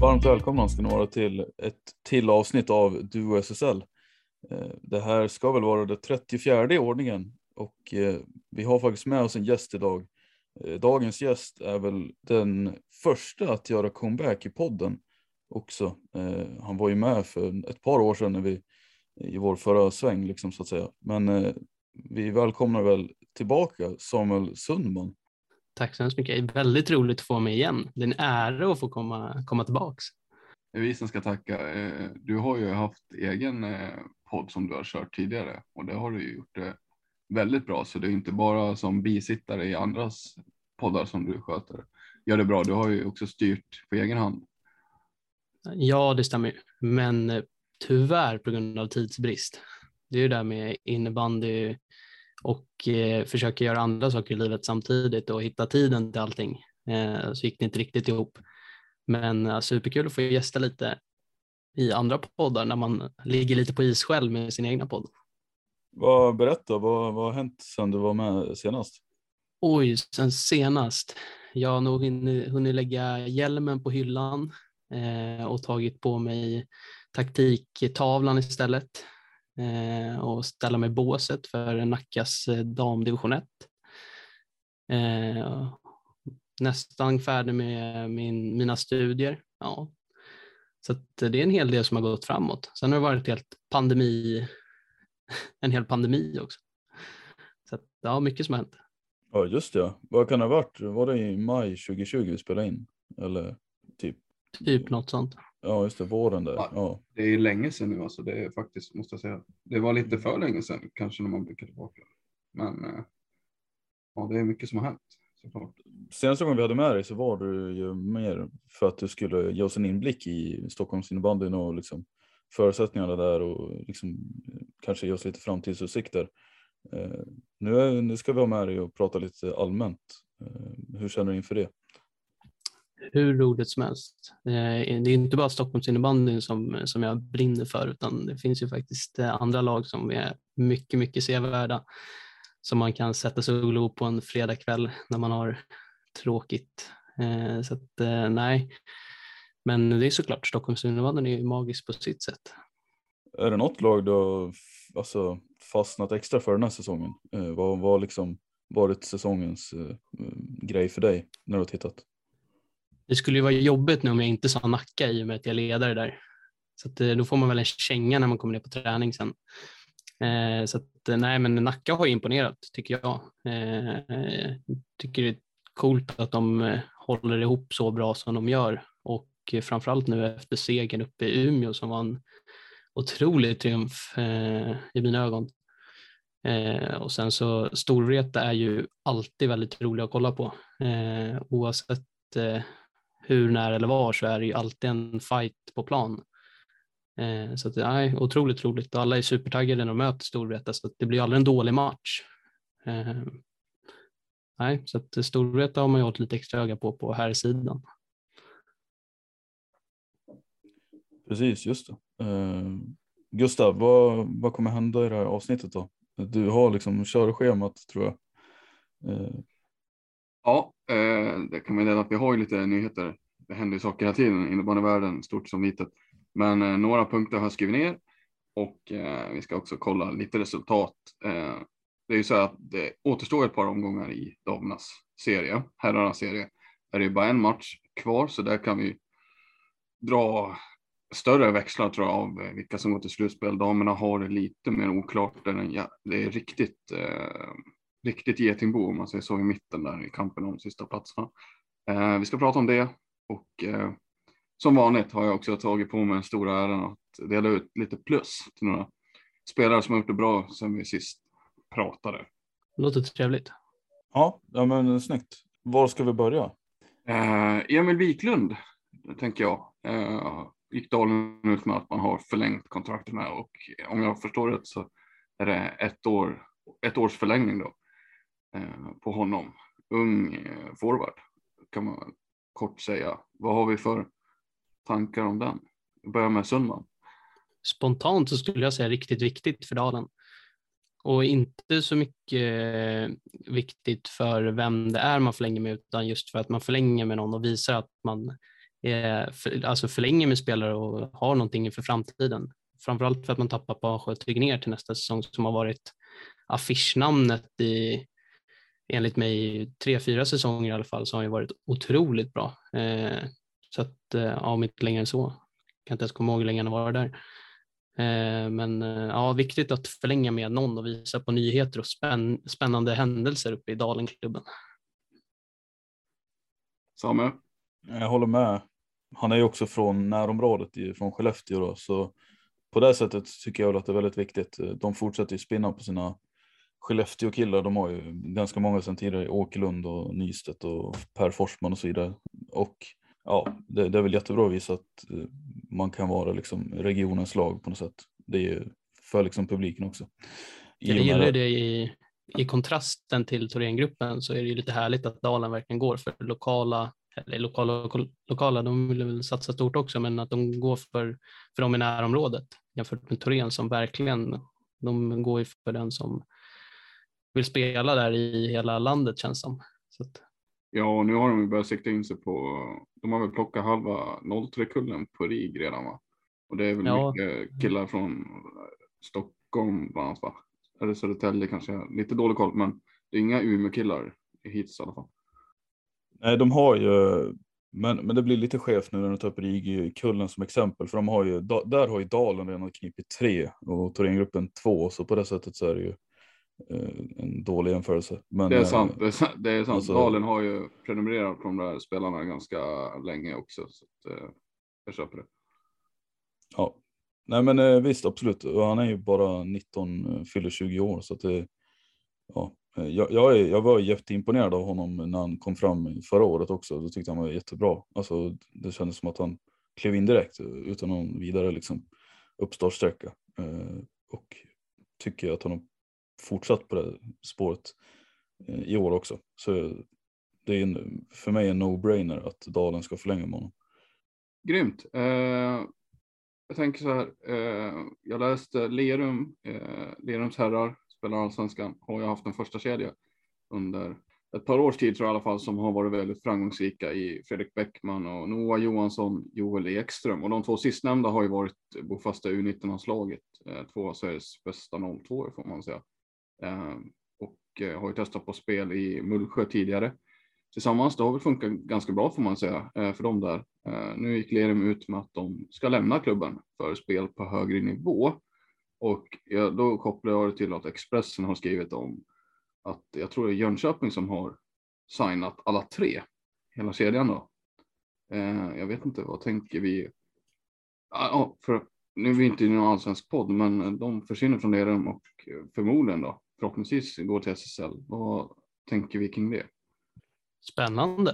Varmt välkomna ska ni vara till ett till avsnitt av Duo SSL. Eh, det här ska väl vara det 34 i ordningen och eh, vi har faktiskt med oss en gäst idag. Eh, dagens gäst är väl den första att göra comeback i podden också. Han var ju med för ett par år sedan när vi i vår förra sväng liksom så att säga. Men vi välkomnar väl tillbaka Samuel Sundman. Tack så hemskt mycket. Väldigt roligt att få mig igen. Det är en ära att få komma, komma tillbaks. Det är vi som ska tacka. Eh, Du har ju haft egen eh, podd som du har kört tidigare och det har du gjort det väldigt bra. Så det är inte bara som bisittare i andras poddar som du sköter. Gör det bra. Du har ju också styrt på egen hand. Ja, det stämmer ju. Men eh, tyvärr på grund av tidsbrist. Det är ju det där med innebandy och eh, försöka göra andra saker i livet samtidigt och hitta tiden till allting. Eh, så gick det inte riktigt ihop. Men eh, superkul att få gästa lite i andra poddar när man ligger lite på is själv med sin egna podd. Vad, berätta, vad, vad har hänt sedan du var med senast? Oj, sen senast. Jag har nog hunnit, hunnit lägga hjälmen på hyllan eh, och tagit på mig taktiktavlan istället och ställa mig båset för Nackas eh, damdivision 1. Eh, nästan färdig med min, mina studier. Ja. Så det är en hel del som har gått framåt. Sen har det varit helt pandemi, en hel pandemi också. Så att, ja, mycket som har hänt. Ja just det, vad kan det ha varit? Var det i maj 2020 vi spelade in? Eller typ? Typ något sånt. Ja just det, våren där. Ja. Det är länge sedan nu alltså. Det är faktiskt, måste jag säga. Det var lite för länge sedan kanske när man blickar tillbaka. Men eh, ja, det är mycket som har hänt såklart. Senaste gången vi hade med dig så var du ju mer för att du skulle ge oss en inblick i Stockholms innebandyn och liksom förutsättningarna där och liksom kanske ge oss lite framtidsutsikter. Eh, nu, är, nu ska vi ha med dig och prata lite allmänt. Eh, hur känner du inför det? Hur roligt som helst. Eh, det är inte bara Stockholms innebandyn som, som jag brinner för utan det finns ju faktiskt eh, andra lag som är mycket, mycket sevärda som man kan sätta sig och glo på en fredagkväll när man har tråkigt. Eh, så att, nej, men det är såklart Stockholms innebandyn är ju magisk på sitt sätt. Är det något lag du har alltså, fastnat extra för den här säsongen? Vad har liksom varit säsongens grej för dig när du har tittat? Det skulle ju vara jobbigt nu om jag inte sa Nacka i och med att jag är ledare där. Så att, eh, då får man väl en känga när man kommer ner på träning sen. Eh, så att, eh, nej, men Nacka har ju imponerat tycker jag. Eh, tycker det är coolt att de eh, håller ihop så bra som de gör och framförallt nu efter segern uppe i Umeå som var en otrolig triumf eh, i mina ögon. Eh, och sen så Storvreta är ju alltid väldigt roliga att kolla på. Eh, oavsett eh, hur, när eller var så är det ju alltid en fight på plan. Eh, så att, det är otroligt roligt och alla är supertaggade när de möter Storvreta så att det blir aldrig en dålig match. Eh, nej, så att Storvreta har man ju hållit lite extra öga på på här sidan. Precis, just det. Eh, Gustav, vad, vad kommer hända i det här avsnittet då? Du har liksom körschemat tror jag. Eh, Ja, eh, det kan man ju att vi har ju lite nyheter. Det händer ju saker hela tiden, innebandyvärlden, stort som litet. Men eh, några punkter har jag skrivit ner och eh, vi ska också kolla lite resultat. Det är ju så att det återstår ett par omgångar i damernas serie, herrarnas serie. Är det bara en match kvar, så där kan vi dra större växlar tror jag av vilka som går till slutspel. Damerna har det lite mer oklart. än ja, det är riktigt, eh, riktigt getingbo om man säger så i mitten där i kampen om sista platserna. Eh, vi ska prata om det och eh, som vanligt har jag också tagit på mig den stora äran att dela ut lite plus till några spelare som har gjort det bra sen vi sist pratade. Låter trevligt. ja, ja, men snyggt. Var ska vi börja? Eh, Emil Wiklund, tänker jag, eh, gick Dalen ut med att man har förlängt kontraktet med och om jag förstår rätt så är det ett, år, ett års förlängning då eh, Eh, på honom. Ung eh, forward kan man kort säga. Vad har vi för tankar om den? Vi börjar med Sundman. Spontant så skulle jag säga riktigt viktigt för Dalen. Och inte så mycket eh, viktigt för vem det är man förlänger med utan just för att man förlänger med någon och visar att man är, för, alltså förlänger med spelare och har någonting för framtiden. Framförallt för att man tappar Pasjö Tegnér till nästa säsong som har varit affischnamnet i enligt mig tre, fyra säsonger i alla fall så har han ju varit otroligt bra. Eh, så att, eh, ja, om inte längre än så. Kan inte ens komma ihåg hur länge han har varit där. Eh, men eh, ja, viktigt att förlänga med någon och visa på nyheter och spänn, spännande händelser uppe i Dalenklubben. Samuel? Jag håller med. Han är ju också från närområdet från Skellefteå då, så på det sättet tycker jag att det är väldigt viktigt. De fortsätter ju spinna på sina Skellefteå-killar. De har ju ganska många sedan tidigare, Åkerlund och Nystedt och Per Forsman och så vidare. Och ja, det, det är väl jättebra att visa att eh, man kan vara liksom regionens lag på något sätt. Det är ju för liksom publiken också. I Jag gillar det i, i kontrasten till Thorengruppen så är det ju lite härligt att Dalen verkligen går för lokala, eller lokala, lokala, de vill väl satsa stort också, men att de går för, för dem i närområdet jämfört med Thorén som verkligen, de går ju för den som vill spela där i hela landet känns som. Så att, Ja, och nu har de ju börjat sikta in sig på, de har väl plockat halva 03-kullen på RIG redan va? Och det är väl Ja. mycket killar från Stockholm bland annat va? Eller Södertälje kanske, lite dålig koll, men det är inga Umeå-killar hittills i alla fall. Nej, de har ju, men, men det blir lite skevt nu när de tar upp RIG-kullen som exempel, för de har ju, där har ju Dalen redan knipit tre och Thorengruppen två, så på det sättet så är det ju en dålig jämförelse. Men, Det är eh, sant, det är sant. Det är sant. alltså- Dalen har ju prenumererat på de där spelarna ganska länge också, så att, eh, jag köper det. Ja, nej men eh, visst absolut. Och han är ju bara 19, eh, fyller 20 år så att det, ja, eh, jag, jag, är, jag var jätteimponerad av honom när han kom fram förra året också. Då tyckte han var jättebra. Alltså det kändes som att han klev in direkt eh, utan någon vidare liksom uppstartsträcka. Eh, och tycker att han fortsatt på det spåret eh, i år också. Så det är en, för mig en no-brainer att Dalen ska förlänga med honom. Grymt. Eh, jag tänker så här, eh, jag läste Lerum, eh, Lerums herrar, spelar allsvenskan, har jag haft en första kedja under ett par års tid tror jag i alla fall som har varit väldigt framgångsrika i Fredrik Bäckman och Noah Johansson, Joel Ekström och de två sistnämnda har ju varit bofasta U19-landslaget, eh, två av Sveriges bästa 02 får man säga. Ehm, och eh, har ju testat på spel i Mullsjö tidigare tillsammans. Det har väl funkat ganska bra får man säga eh, för dem där. Eh, nu gick Lerum ut med att de ska lämna klubben för spel på högre nivå. Och då kopplar jag det till att Expressen har skrivit om att jag tror det är Jönköping som har signat alla tre, hela kedjan då. Jag vet inte, vad tänker vi? Ja, för nu är vi inte i någon allsvensk podd, men de försvinner från Lerum och förmodligen då förhoppningsvis går till SSL. Vad tänker vi kring det? Spännande.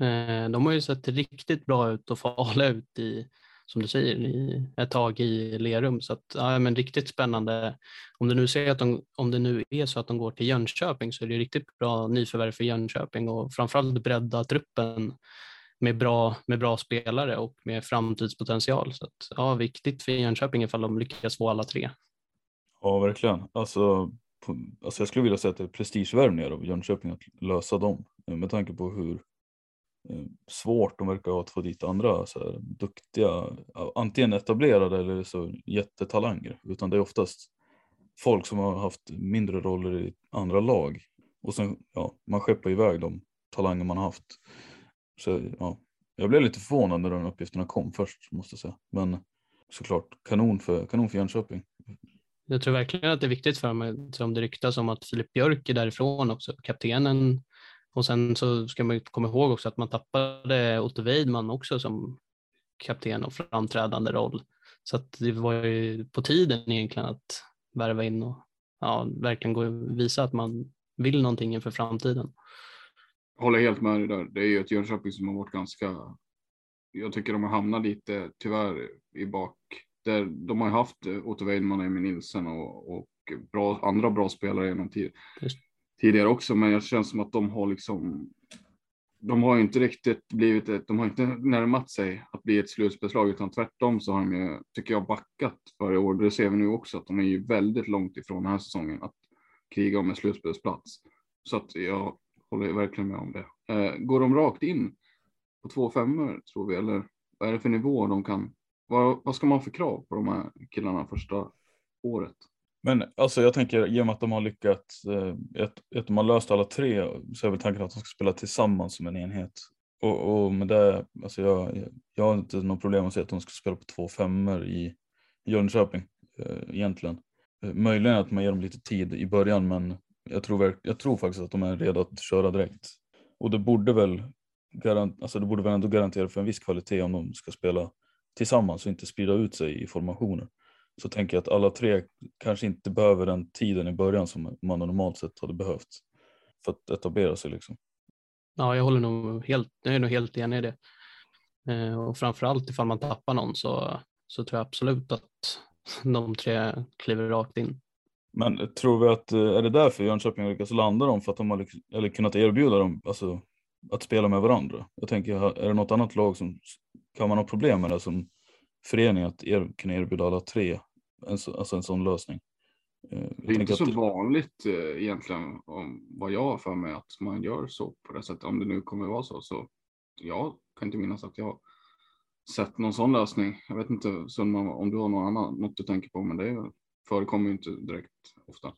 Eh, De har ju sett riktigt bra ut och farliga ut i, som du säger, i ett tag i Lerum. Så att, ja, men riktigt spännande. Om det, nu säger att de, om det nu är så att de går till Jönköping så är det riktigt bra nyförvärv för Jönköping och framförallt bredda truppen med, bra, med bra spelare och med framtidspotential. Så att, ja, viktigt för Jönköping ifall de lyckas få alla tre. Ja, verkligen. Alltså, på, alltså jag skulle vilja säga att det är prestigevärvningar av Jönköping att lösa dem eh, med tanke på hur eh, svårt de verkar ha att få dit andra så här, duktiga, antingen etablerade eller så jättetalanger, utan det är oftast folk som har haft mindre roller i andra lag och sen ja, man skeppar iväg de talanger man har haft. Så ja, jag blev lite förvånad när de uppgifterna kom först måste jag säga, men såklart kanon för, kanon för Jönköping. Jag tror verkligen att det är viktigt för mig, som det ryktas om att Filip Björk är därifrån också, kaptenen. Och sen så ska man komma ihåg också att man tappade Otto Weidman också som kapten och framträdande roll. Så att det var ju på tiden egentligen att värva in och ja, verkligen gå och visa att man vill någonting inför framtiden. Jag håller helt med dig där. Det är ju ett Jönköping som har varit ganska, jag tycker de har hamnat lite tyvärr i bak där de har ju haft eh, Otto Weidman och Emil Nilsson och, och bra, andra bra spelare genom tid, tidigare också, men det känns som att de har liksom de har inte riktigt blivit ett, de har inte närmat sig att bli ett slutspelslag utan tvärtom så har de ju, tycker jag, backat varje år. Det ser vi nu också att de är ju väldigt långt ifrån den här säsongen att kriga om en slutspelsplats. Så att jag håller verkligen med om det. Eh, går de rakt in på två femmor tror vi eller vad är det för nivå de kan vad, vad ska man ha för krav på de här killarna första året? Men alltså jag tänker i och med att de har lyckats, eh, att, att de har löst alla tre så är väl tanken att de ska spela tillsammans som en enhet. Och, och med det, alltså jag, jag har inte något problem att säga att de ska spela på två femmor i Jönköping eh, egentligen. Eh, möjligen att man ger dem lite tid i början men jag tror, jag tror faktiskt att de är redo att köra direkt. Och det borde väl, garant, alltså det borde väl ändå garantera för en viss kvalitet om de ska spela tillsammans och inte sprida ut sig i formationer. Så tänker jag att alla tre kanske inte behöver den tiden i början som man normalt sett hade behövt för att etablera sig. Liksom. Ja, jag håller nog helt, jag är nog helt enig i det. Eh, och framförallt ifall man tappar någon så, så tror jag absolut att de tre kliver rakt in. Men tror vi att, eh, är det därför Jönköping har lyckats landa dem? För att de har eller kunnat erbjuda dem alltså, att spela med varandra? Jag tänker, är det något annat lag som kan man ha problem med det som förening att er, kunna erbjuda alla tre en, alltså en sån lösning? Eh, det är inte så att... vanligt eh, egentligen om vad jag har för mig att man gör så på det sättet. Om det nu kommer att vara så. Så jag kan inte minnas att jag sett någon sån lösning. Jag vet inte Sundman om du har någon annan, något du tänker på, men det förekommer ju inte direkt ofta.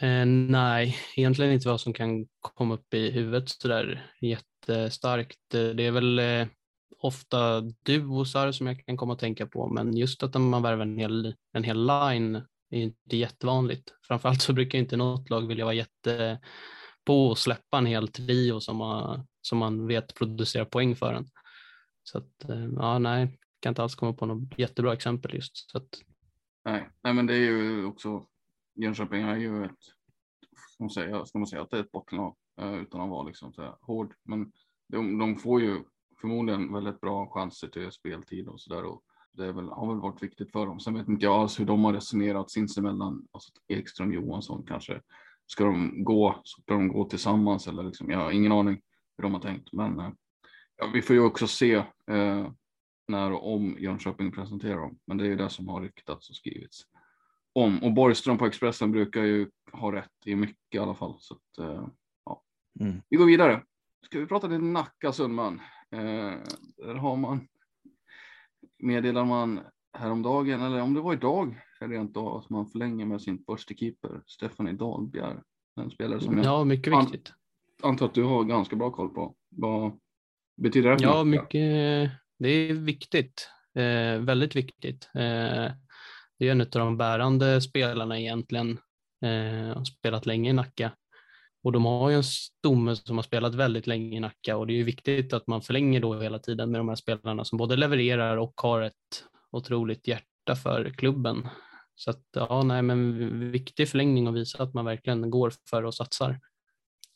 Eh, nej, egentligen inte vad som kan komma upp i huvudet så där jättestarkt. Det är väl eh, ofta duosar som jag kan komma att tänka på, men just att man värvar en hel, en hel line är inte jättevanligt. Framförallt så brukar inte något lag vilja vara jätte på att släppa en hel trio som man, som man vet producerar poäng för en. Så att, eh, ja, nej, kan inte alls komma på något jättebra exempel just. Så att... nej, nej, men det är ju också, Jönköping är ju ett, ska man säga, ska man säga att det är ett bottenlag eh, utan att vara liksom så här hård, men de, de får ju förmodligen väldigt bra chanser till speltid och så där. Och det är väl, har väl varit viktigt för dem. Sen vet inte jag alls hur de har resonerat sinsemellan. Alltså Ekström Johansson kanske. Ska de gå, ska de gå tillsammans eller liksom, jag har ingen aning hur de har tänkt. Men eh, ja, vi får ju också se eh, när och om Jönköping presenterar dem. Men det är ju det som har ryktats och skrivits om. Och Borgström på Expressen brukar ju ha rätt i mycket i alla fall. Så att, eh, ja. Mm. Vi går vidare. Ska vi prata lite Nacka Sundman? Eh, där har man meddelar man häromdagen, eller om det var idag, rent av att man förlänger med sin första keeper, Stephanie Dahlbjer. En spelare som jag ja, mycket viktigt. antar att du har ganska bra koll på. Vad betyder det? Ja, mycket. Det är viktigt. Eh, väldigt viktigt. Eh, det är en av de bärande spelarna egentligen. Eh, spelat länge i Nacka. Och de har ju en stomme som har spelat väldigt länge i Nacka och det är ju viktigt att man förlänger då hela tiden med de här spelarna som både levererar och har ett otroligt hjärta för klubben. Så att ja, nej, men viktig förlängning och visa att man verkligen går för och satsar.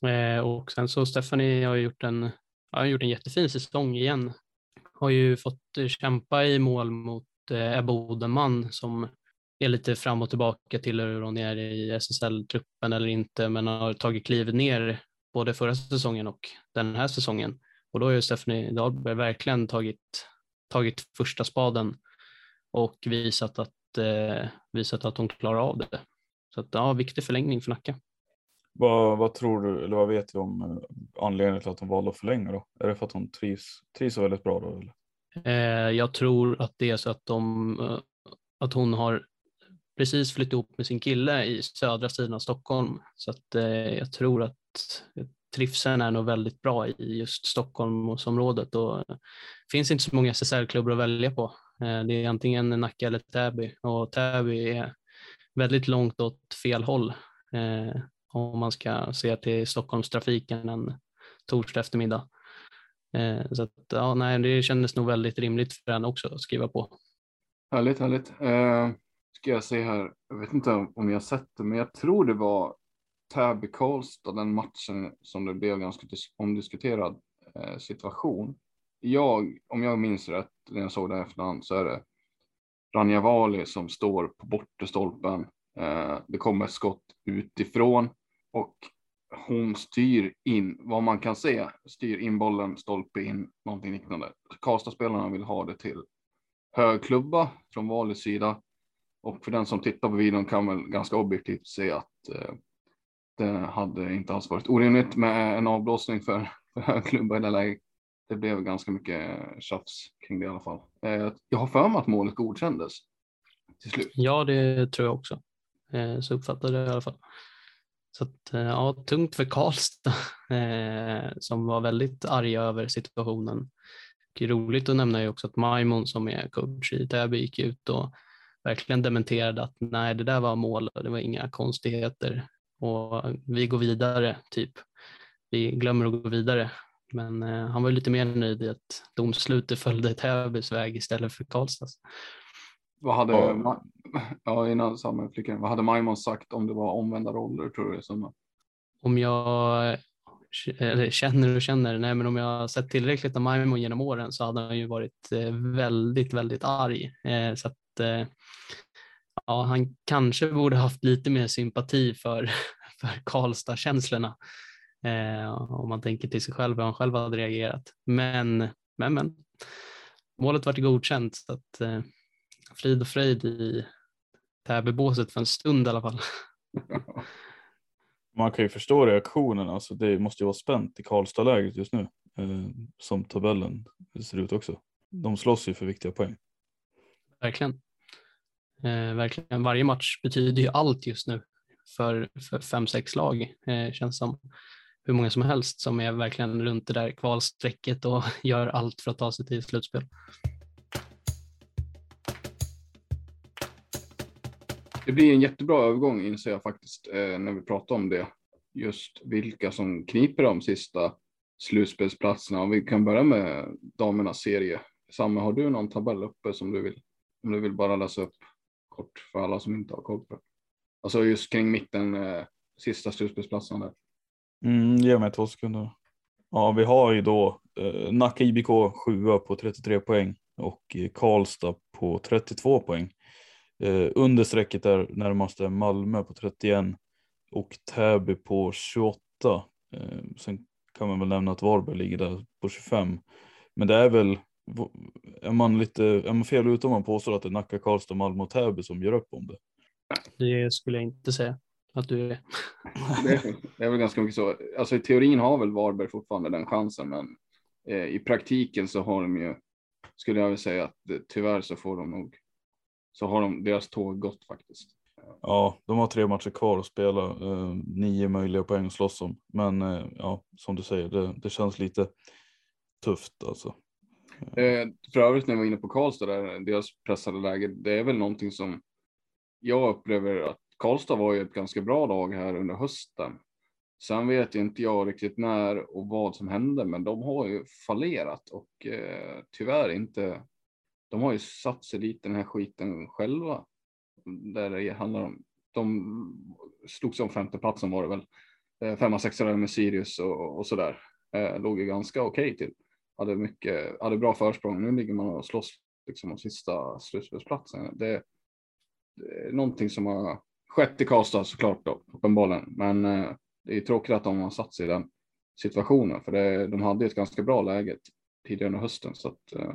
Eh, och sen så Stephanie har gjort en, har gjort en jättefin säsong igen. Har ju fått kämpa i mål mot eh, Ebba Odenman som är lite fram och tillbaka till hur hon är i SSL-truppen eller inte, men har tagit klivet ner både förra säsongen och den här säsongen Och då har ju Stephanie Dahlberg verkligen tagit, tagit första spaden och visat att, eh, visat att hon klarar av det. Så att, ja, viktig förlängning för Nacka. Vad, vad tror du, eller vad vet vi om eh, anledningen till att hon valde att förlänga då? Är det för att hon trivs, trivs väldigt bra då? Eller? Eh, jag tror att det är så att, de, eh, att hon har precis flyttat ihop med sin kille i södra sidan av Stockholm. Så att eh, jag tror att eh, trivseln är nog väldigt bra i just Stockholmsområdet och det finns inte så många SSR-klubbar att välja på. Eh, det är antingen Nacka eller Täby och Täby är väldigt långt åt fel håll eh, om man ska se till Stockholmstrafiken en torsdag eftermiddag. Eh, så att, ja, nej, det kändes nog väldigt rimligt för henne också att skriva på. Härligt, härligt. Eh, Ska jag se här. Jag vet inte om jag sett det, men jag tror det var Täby-Karlstad, den matchen som det blev ganska omdiskuterad eh, situation. Jag, om jag minns rätt, när jag såg det efterhand, så är det Ranja Vali som står på bortre stolpen. Eh, det kommer ett skott utifrån och hon styr in, vad man kan se, styr in bollen, stolpe in, någonting liknande. Karlstadspelarna vill ha det till hög klubba från Valis sida. Och för den som tittar på videon kan väl ganska objektivt se att eh, det hade inte alls varit orimligt med en avblåsning för, för hög klubba i det läget. Det blev ganska mycket tjafs kring det i alla fall. Eh, jag har för mig att målet godkändes till slut. Ja, det tror jag också. Eh, så uppfattade jag det i alla fall. Så att, ja, tungt för Karlstad eh, som var väldigt arga över situationen. Och roligt att nämna är också att Maimon som är coach i Täby gick ut och verkligen dementerade att nej, det där var mål och det var inga konstigheter och vi går vidare, typ. Vi glömmer att gå vidare. Men eh, han var lite mer nöjd i att domslutet följde Täbys väg istället för Karlstads. Vad hade, ja. ja innan sammanflickaren, vad hade Maimon sagt om det var omvända roller tror du? Som... Om jag eller känner och känner, nej men om jag har sett tillräckligt av Maimon genom åren så hade han ju varit eh, väldigt, väldigt arg. Eh, så att Eh, ja, han kanske borde haft lite mer sympati för, för Karlstad-känslorna. Eh, om man tänker till sig själv hur han själv hade reagerat. Men, men, men. Målet vart godkänt så att eh, frid och fröjd i Täbybåset för en stund i alla fall. Man kan ju förstå reaktionen, alltså det måste ju vara spänt i Karlstad-läget just nu, eh, som tabellen ser ut också. De slåss ju för viktiga poäng. Verkligen. Eh, verkligen. Varje match betyder ju allt just nu för, för fem, sex lag. Eh, känns som hur många som helst som är verkligen runt det där kvalstrecket och gör allt för att ta sig till slutspel. Det blir en jättebra övergång inser jag faktiskt eh, när vi pratar om det. Just vilka som kniper de sista slutspelsplatserna. Om vi kan börja med damernas serie. Samme, har du någon tabell uppe som du vill, om du vill bara läsa upp kort för alla som inte har koll på Alltså just kring mitten, eh, sista slutspelsplatsen där. Mm, ge mig två sekunder. Ja, vi har ju då eh, Nacka IBK 7 på 33 poäng och eh, Karlstad på 32 poäng. Eh, under strecket är närmaste Malmö på 31 och Täby på 28. Eh, sen kan man väl nämna att Varberg ligger där på 25. Men det är väl, är man, lite, är man fel ute om man påstår att det är Nacka, Karlstad, Malmö och Täby som gör upp om det? Det skulle jag inte säga att du är. det, är, det är väl ganska mycket så. Alltså i teorin har väl Varberg fortfarande den chansen, men eh, i praktiken så har de ju, skulle jag vilja säga att tyvärr så får de nog så har de deras tåg gått faktiskt. Ja, de har tre matcher kvar att spela, eh, nio möjliga poäng att slåss om. Men eh, ja, som du säger, det, det känns lite tufft alltså. Eh, för övrigt när vi var inne på Karlstad, där, deras pressade läge, det är väl någonting som jag upplever att Karlstad var ju ett ganska bra lag här under hösten. Sen vet inte jag riktigt när och vad som hände, men de har ju fallerat och eh, tyvärr inte de har ju satt sig dit den här skiten själva. Där det handlar om, de slogs om femteplatsen var det väl. Eh, femma, sexa där med Sirius och, och där. Eh, låg ju ganska okej okay till. Hade mycket, hade bra försprång. Nu ligger man och slåss liksom om sista slutspelsplatsen. Det, det är någonting som har skett i Karlstad såklart då, uppenbarligen. Men eh, det är tråkigt att de har satt sig i den situationen. För det, de hade ett ganska bra läge tidigare under hösten. Så att, eh,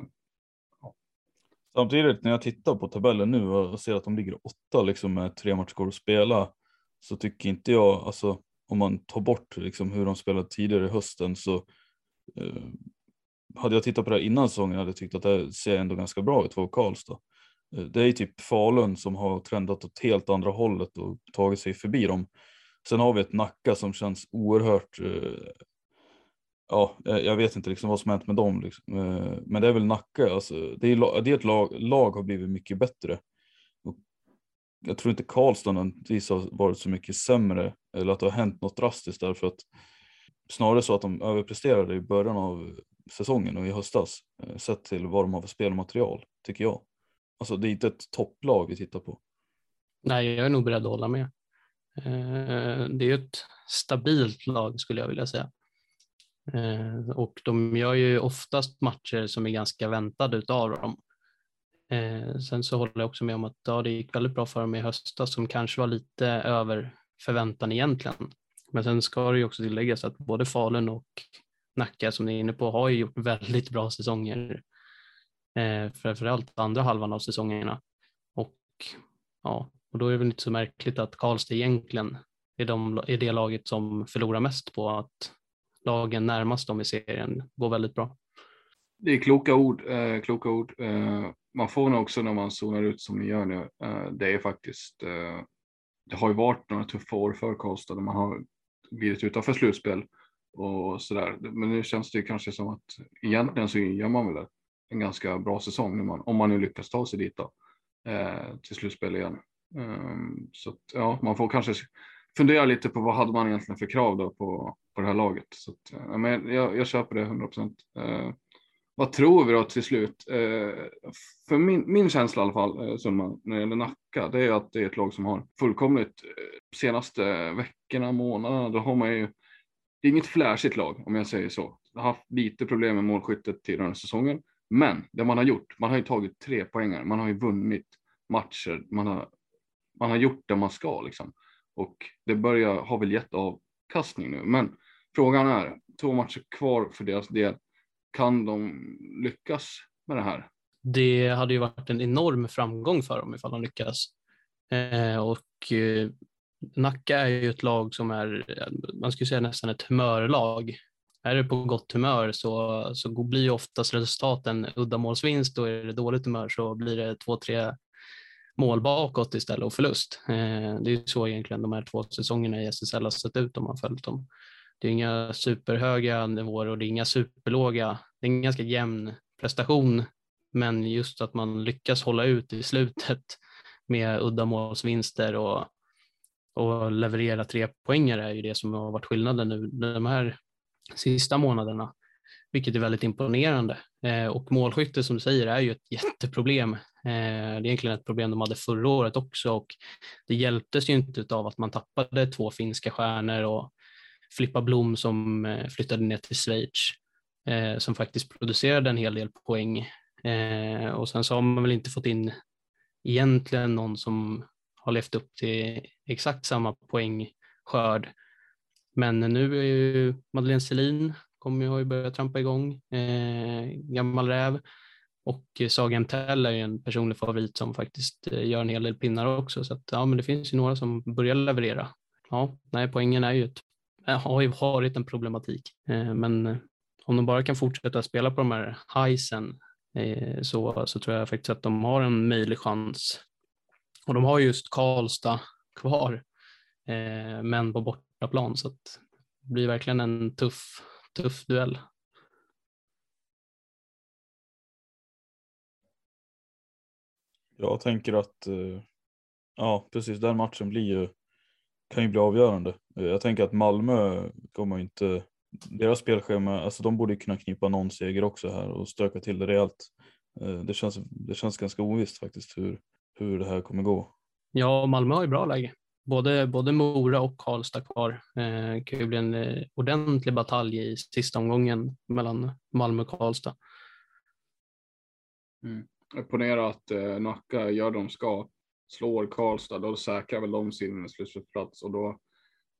Samtidigt när jag tittar på tabellen nu och ser att de ligger åtta liksom med tre matcher kvar att spela så tycker inte jag, alltså om man tar bort liksom hur de spelade tidigare i hösten så eh, hade jag tittat på det här innan säsongen hade jag tyckt att det ser ändå ganska bra ut för Karlstad. Eh, det är typ Falun som har trendat åt helt andra hållet och tagit sig förbi dem. Sen har vi ett Nacka som känns oerhört eh, ja, jag vet inte liksom vad som hänt med dem. Liksom. Eh, men det är väl Nacka, alltså, det är, det är ett lag, lag har blivit mycket bättre. Och jag tror inte Karlstad nödvändigtvis har varit så mycket sämre eller att det har hänt något drastiskt därför att snarare så att de överpresterade i början av säsongen och i höstas eh, sett till vad de har för spelmaterial tycker jag. Alltså det är inte ett topplag vi tittar på. Nej, jag är nog beredd att hålla med. Eh, det är ett stabilt lag skulle jag vilja säga. Eh, och de gör ju oftast matcher som är ganska väntade utav dem. Sen så håller jag också med om att ja, det gick väldigt bra för dem i höstas som kanske var lite över förväntan egentligen. Men sen ska det ju också tilläggas att både Falun och Nacka som ni är inne på har ju gjort väldigt bra säsonger. Eh, framförallt andra halvan av säsongerna. Och, ja, och då är det väl inte så märkligt att Karlstad egentligen är, de, är det laget som förlorar mest på att lagen närmast dem i serien går väldigt bra. Det är kloka ord. Eh, kloka ord. Eh, man får nog också när man zonar ut som ni gör nu. Eh, det är faktiskt. Eh, det har ju varit några tuffa år för Karlstad. Man har blivit utanför slutspel och så där. Men nu känns det kanske som att egentligen så gör man väl en ganska bra säsong man, om man nu lyckas ta sig dit då, eh, till slutspel igen. Um, så att, ja, man får kanske fundera lite på vad hade man egentligen för krav då på, på det här laget. Så att, eh, ja, men jag, jag köper det 100 procent. Eh, vad tror vi då till slut? Eh, för min, min känsla i alla fall, eh, Sundman, när det gäller Nacka, det är att det är ett lag som har fullkomligt eh, senaste veckorna, månaderna, då har man ju, det är inget flashigt lag om jag säger så. Jag har haft lite problem med målskyttet till den här säsongen, men det man har gjort, man har ju tagit tre poängar, man har ju vunnit matcher, man har, man har gjort det man ska liksom. Och det börjar, har väl gett avkastning nu, men frågan är, två matcher kvar för deras del, kan de lyckas med det här? Det hade ju varit en enorm framgång för dem ifall de lyckas. Eh, och eh, Nacka är ju ett lag som är, man skulle säga nästan ett humörlag. Är det på gott humör så, så blir ju oftast resultaten uddamålsvinst och är det dåligt humör så blir det två, tre mål bakåt istället och förlust. Eh, det är så egentligen de här två säsongerna i SSL har sett ut om man följt dem. Det är inga superhöga nivåer och det är inga superlåga. Det är en ganska jämn prestation, men just att man lyckas hålla ut i slutet med uddamålsvinster och, och leverera tre poänger är ju det som har varit skillnaden nu de här sista månaderna, vilket är väldigt imponerande. Eh, och målskytte som du säger är ju ett jätteproblem. Eh, det är egentligen ett problem de hade förra året också och det hjälptes ju inte av att man tappade två finska stjärnor och Filippa Blom som eh, flyttade ner till Schweiz som faktiskt producerade en hel del poäng. Och sen så har man väl inte fått in egentligen någon som har levt upp till exakt samma poängskörd. Men nu är ju Madeleine Selin kommer ju, har ju börjat trampa igång, eh, gammal räv. Och Saga Mtell är ju en personlig favorit som faktiskt eh, gör en hel del pinnar också. Så att, ja, men det finns ju några som börjar leverera. Ja, nej, poängen är ju ett, eh, har ju varit en problematik. Eh, men eh, om de bara kan fortsätta spela på de här highsen eh, så, så tror jag faktiskt att de har en möjlig chans. Och de har just Karlstad kvar, eh, men på bortaplan. Så att det blir verkligen en tuff tuff duell. Jag tänker att eh, ja, precis den matchen blir ju, kan ju bli avgörande. Eh, jag tänker att Malmö kommer inte, deras spelschema, alltså de borde kunna knipa någon seger också här och stöka till det rejält. Eh, det känns, det känns ganska ovisst faktiskt hur, hur det här kommer gå. Ja, Malmö har ju bra läge både, både Mora och Karlstad kvar. Eh, kan ju bli en eh, ordentlig batalj i sista omgången mellan Malmö och Karlstad. Mm. Ponera att eh, Nacka gör de ska, slår Karlstad, då säkrar väl de sin slutspelsplats och då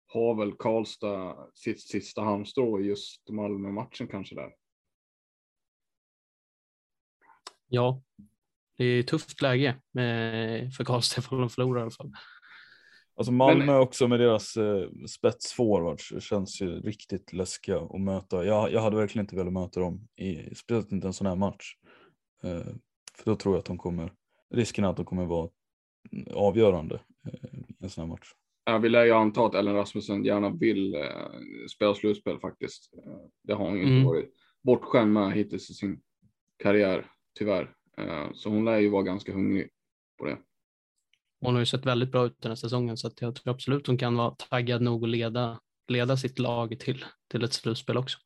har väl Karlstad sitt sista halmstrå i just Malmö-matchen kanske där. Ja, det är ett tufft läge för Karlstad för de förlorar i alla fall. Alltså Malmö Men... också med deras eh, spetsforwards känns ju riktigt läskiga att möta. Jag, jag hade verkligen inte velat möta dem, i, speciellt inte en sån här match. Eh, för då tror jag att de kommer, risken är att de kommer vara avgörande eh, i en sån här match. Ja, vi lär ju anta att Ellen Rasmussen gärna vill eh, spela slutspel faktiskt. Det har hon ju mm. inte varit bortskämd med hittills i sin karriär, tyvärr. Eh, så hon lär ju vara ganska hungrig på det. Hon har ju sett väldigt bra ut den här säsongen så att jag tror absolut hon kan vara taggad nog att leda, leda sitt lag till, till ett slutspel också.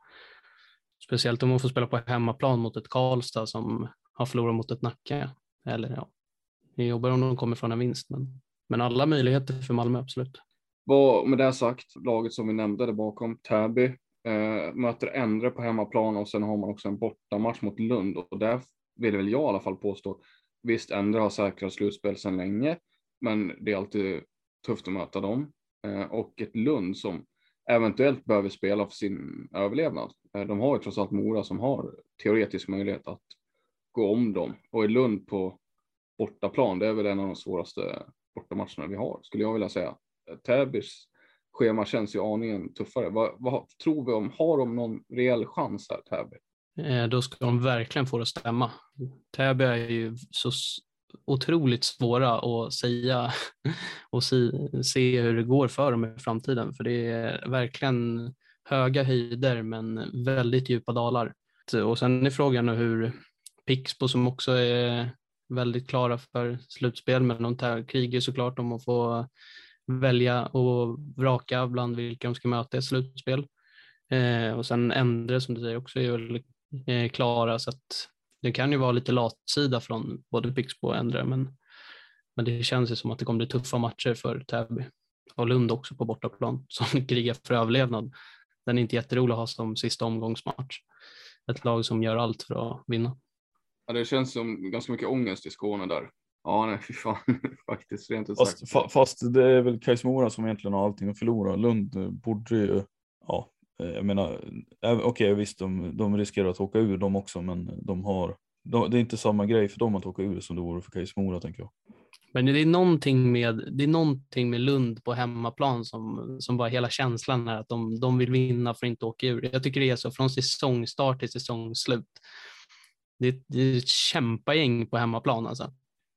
Speciellt om hon får spela på hemmaplan mot ett Karlstad som har förlorat mot ett Nacka. Eller ja, det är jobbigare om de kommer från en vinst, men, men alla möjligheter för Malmö, absolut. Vad med det sagt, laget som vi nämnde där bakom, Täby, eh, möter Endre på hemmaplan och sen har man också en bortamatch mot Lund och där vill väl jag i alla fall påstå, visst Endre har säkrat slutspel sedan länge, men det är alltid tufft att möta dem. Eh, och ett Lund som eventuellt behöver spela för sin överlevnad. Eh, de har ju trots allt Mora som har teoretisk möjlighet att gå om dem och i Lund på bortaplan, det är väl en av de svåraste bortamatcherna vi har, skulle jag vilja säga. Eh, Täbys schema känns ju aningen tuffare. Vad, vad, tror vi om, har de någon reell chans här, Täby? Eh, då ska de verkligen få det att stämma. Täby är ju så otroligt svåra att säga och se, se hur det går för dem i framtiden. För det är verkligen höga höjder men väldigt djupa dalar. Och sen är frågan hur Pixbo som också är väldigt klara för slutspel men de krigar såklart om att få välja och vraka bland vilka de ska möta i slutspel. Eh, och sen Endre som du säger också är väl eh, klara så att det kan ju vara lite latsida från både Pixbo och Endre men, men det känns ju som att det kommer bli tuffa matcher för Täby och Lund också på bortaplan som krigar för överlevnad. Den är inte jätterolig att ha som sista omgångsmatch. Ett lag som gör allt för att vinna. Ja, det känns som ganska mycket ångest i Skåne där. Ja, nej, fy fan faktiskt rent ut sagt. Fast, fast det är väl Kais Mora som egentligen har allting att förlora. Lund borde ju, ja, jag menar, okej okay, visst de, de riskerar att åka ur dem också, men de har, de, det är inte samma grej för dem att åka ur som det vore för Kais Mora tänker jag. Men det är någonting med, det är någonting med Lund på hemmaplan som, som bara hela känslan är att de, de vill vinna för att inte åka ur. Jag tycker det är så från säsongstart till säsongslut. Det, det är ett kämpagäng på hemmaplan alltså.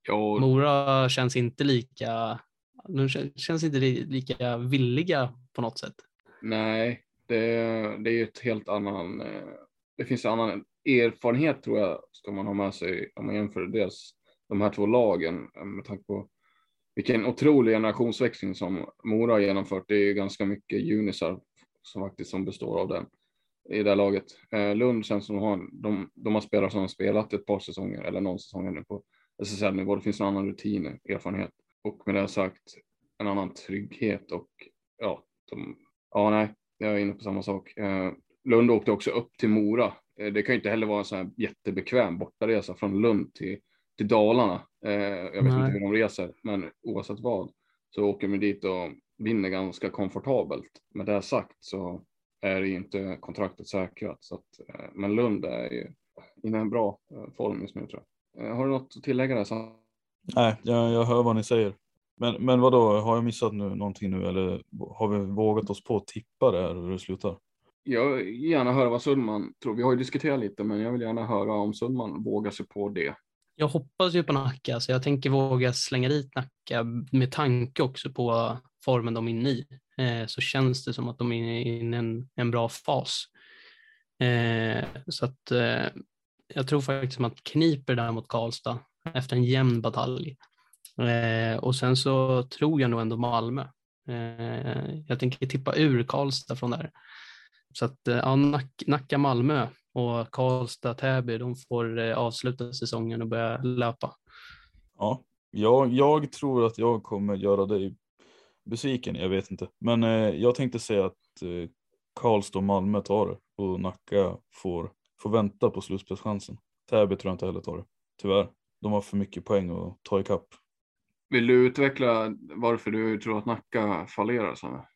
Ja. Mora känns inte lika, de känns inte lika villiga på något sätt. Nej, det, det är ett helt annan, eh, det finns en annan erfarenhet tror jag ska man ha med sig om man jämför dels de här två lagen eh, med tanke på vilken otrolig generationsväxling som Mora har genomfört. Det är ju ganska mycket junisar som faktiskt som består av den i det här laget. Eh, Lund känns som de de, de har spelare som har spelat ett par säsonger eller någon säsong nu på SSL-nivå. Det finns en annan rutin, erfarenhet och med det sagt en annan trygghet och ja, de, ja nej, jag är inne på samma sak. Eh, Lund åkte också upp till Mora. Eh, det kan ju inte heller vara en sån här jättebekväm bortaresa från Lund till, till Dalarna. Eh, jag vet nej. inte hur de reser, men oavsett vad så åker de dit och vinner ganska komfortabelt. Med det sagt så är det inte kontraktet säkrat. Så att, men Lund är ju i en bra form just nu tror jag. Har du något att tillägga där? Nej, jag, jag hör vad ni säger. Men, men vad då? har jag missat nu någonting nu eller har vi vågat oss på att tippa det här hur det slutar? Jag vill gärna höra vad Sundman tror. Vi har ju diskuterat lite, men jag vill gärna höra om Sundman vågar sig på det. Jag hoppas ju på Nacka, så jag tänker våga slänga dit Nacka med tanke också på formen de är inne i. Eh, så känns det som att de är inne i en, en bra fas. Eh, så att eh, jag tror faktiskt att kniper där mot Karlstad efter en jämn batalj. Eh, och sen så tror jag nog ändå Malmö. Eh, jag tänker tippa ur Karlstad från där. Så att eh, ja, Nacka Malmö och Karlstad Täby, de får avsluta säsongen och börja löpa. Ja, jag, jag tror att jag kommer göra dig besviken, jag vet inte. Men eh, jag tänkte säga att eh, Karlstad och Malmö tar det och Nacka får, får vänta på slutspelschansen. Täby tror jag inte heller tar det, tyvärr. De har för mycket poäng att ta ikapp. Vill du utveckla varför du tror att Nacka fallerar? Så?